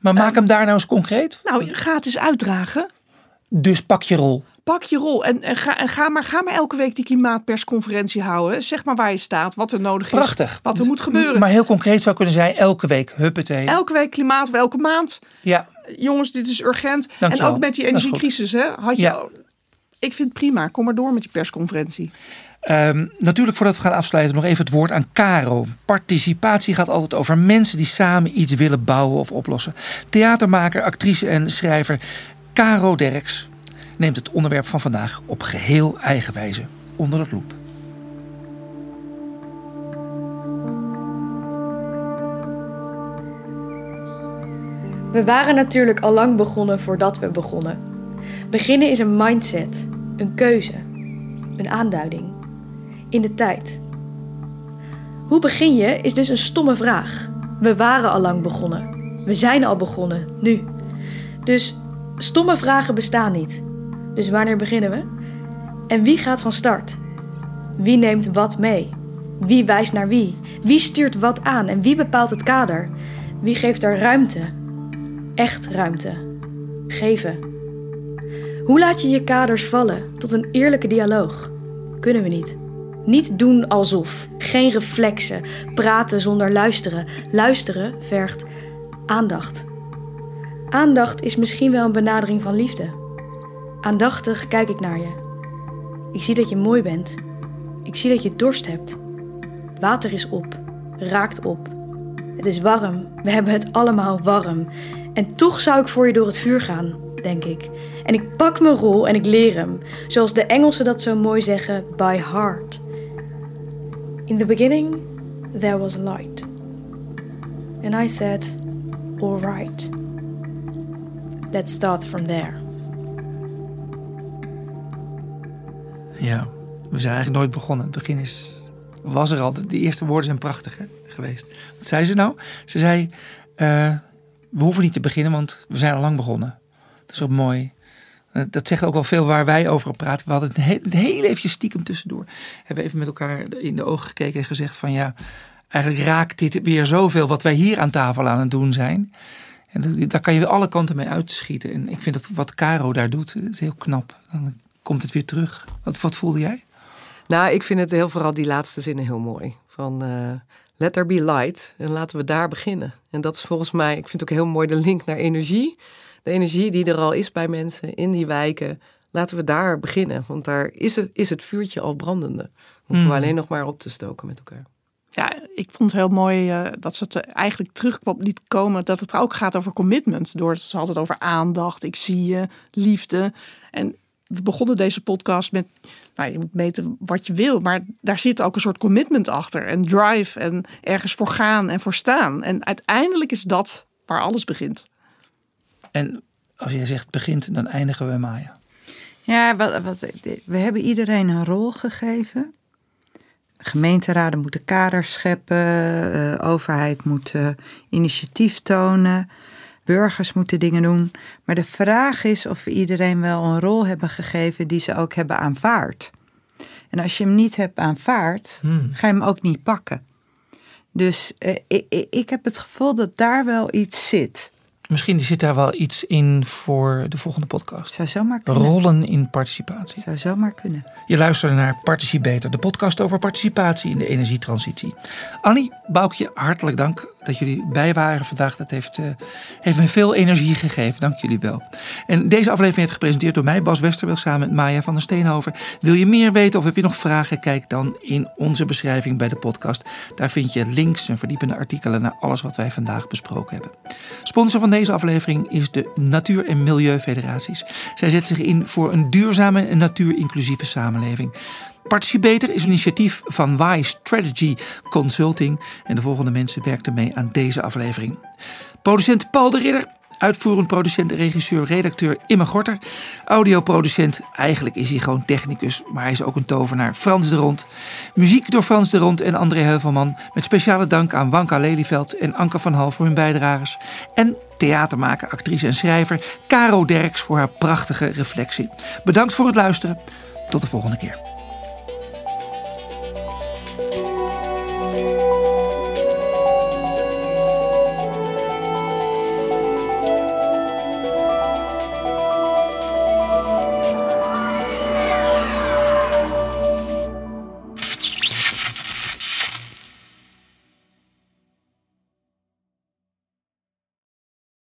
Maar maak ehm, hem daar nou eens concreet. Nou, gratis uitdragen. Dus pak je rol. Pak je rol en, en, ga, en ga, maar, ga maar elke week die klimaatpersconferentie houden. Zeg maar waar je staat, wat er nodig is. Prachtig. Wat er moet gebeuren. Maar heel concreet zou kunnen zijn, elke week, huppatee. Elke week klimaat, elke maand. Ja. Jongens, dit is urgent. En ook met die energiecrisis, hè, had je ja. Ik vind het prima. Kom maar door met die persconferentie. Um, natuurlijk, voordat we gaan afsluiten, nog even het woord aan Caro. Participatie gaat altijd over mensen die samen iets willen bouwen of oplossen. Theatermaker, actrice en schrijver Caro Derks neemt het onderwerp van vandaag op geheel eigen wijze onder het loep. We waren natuurlijk al lang begonnen voordat we begonnen. Beginnen is een mindset. Een keuze, een aanduiding, in de tijd. Hoe begin je is dus een stomme vraag. We waren al lang begonnen. We zijn al begonnen, nu. Dus stomme vragen bestaan niet. Dus wanneer beginnen we? En wie gaat van start? Wie neemt wat mee? Wie wijst naar wie? Wie stuurt wat aan en wie bepaalt het kader? Wie geeft er ruimte? Echt ruimte. Geven. Hoe laat je je kaders vallen tot een eerlijke dialoog? Kunnen we niet. Niet doen alsof. Geen reflexen. Praten zonder luisteren. Luisteren vergt aandacht. Aandacht is misschien wel een benadering van liefde. Aandachtig kijk ik naar je. Ik zie dat je mooi bent. Ik zie dat je dorst hebt. Water is op, raakt op. Het is warm, we hebben het allemaal warm. En toch zou ik voor je door het vuur gaan, denk ik. En ik pak mijn rol en ik leer hem, zoals de Engelsen dat zo mooi zeggen, by heart. In the beginning, there was light. And I said, all right. Let's start from there. Ja, we zijn eigenlijk nooit begonnen. Het begin is, was er al. De eerste woorden zijn prachtig hè, geweest. Wat zei ze nou? Ze zei, uh, we hoeven niet te beginnen, want we zijn al lang begonnen. Dat is mooi. Eh, dat zegt ook wel veel waar wij over praten. We hadden het heel, heel even stiekem tussendoor. Hebben even met elkaar in de ogen gekeken en gezegd van ja, eigenlijk raakt dit weer zoveel wat wij hier aan tafel aan het doen zijn. En daar kan je alle kanten mee uitschieten. En ik vind dat wat Caro daar doet, is heel knap. Dan komt het weer terug. Wat, wat voelde jij? Nou, ik vind het heel vooral die laatste zinnen heel mooi. Van uh, let there be light. En laten we daar beginnen. En dat is volgens mij, ik vind ook heel mooi de link naar energie. De energie die er al is bij mensen in die wijken. Laten we daar beginnen. Want daar is het, is het vuurtje al brandende. Hoeven we hmm. alleen nog maar op te stoken met elkaar. Ja, ik vond het heel mooi uh, dat ze het eigenlijk terug liet komen. Dat het ook gaat over commitment. Door ze het over aandacht, ik zie je, liefde. En we begonnen deze podcast met, nou, je moet meten wat je wil, maar daar zit ook een soort commitment achter en drive en ergens voor gaan en voor staan. En uiteindelijk is dat waar alles begint. En als jij zegt begint, dan eindigen we Maya. Ja, wat, wat, we hebben iedereen een rol gegeven. Gemeenteraden moeten kaders scheppen, uh, overheid moet uh, initiatief tonen. Burgers moeten dingen doen. Maar de vraag is of we iedereen wel een rol hebben gegeven die ze ook hebben aanvaard. En als je hem niet hebt aanvaard, hmm. ga je hem ook niet pakken. Dus eh, ik, ik heb het gevoel dat daar wel iets zit. Misschien zit daar wel iets in voor de volgende podcast. Zou zomaar kunnen. Rollen in participatie. Zou zomaar kunnen. Je luistert naar Participator, de podcast over participatie in de energietransitie. Annie, Boukje, hartelijk dank dat jullie bij waren vandaag. Dat heeft, uh, heeft me veel energie gegeven. Dank jullie wel. En deze aflevering werd gepresenteerd door mij, Bas Westerwil, samen met Maya van der Steenhoven. Wil je meer weten of heb je nog vragen? Kijk dan in onze beschrijving bij de podcast. Daar vind je links en verdiepende artikelen naar alles wat wij vandaag besproken hebben. Sponsor van deze aflevering is de Natuur- en Milieufederaties. Zij zetten zich in voor een duurzame en natuurinclusieve samenleving. Participator is een initiatief van Wise Strategy Consulting. En de volgende mensen werkten mee aan deze aflevering. Producent Paul de Ridder. Uitvoerend producent, regisseur, redacteur Imme Gorter. Audioproducent, eigenlijk is hij gewoon technicus, maar hij is ook een tovenaar, Frans de Rond. Muziek door Frans de Rond en André Heuvelman. Met speciale dank aan Wanka Lelyveld en Anke van Hal voor hun bijdrages. En theatermaker, actrice en schrijver Caro Derks voor haar prachtige reflectie. Bedankt voor het luisteren. Tot de volgende keer.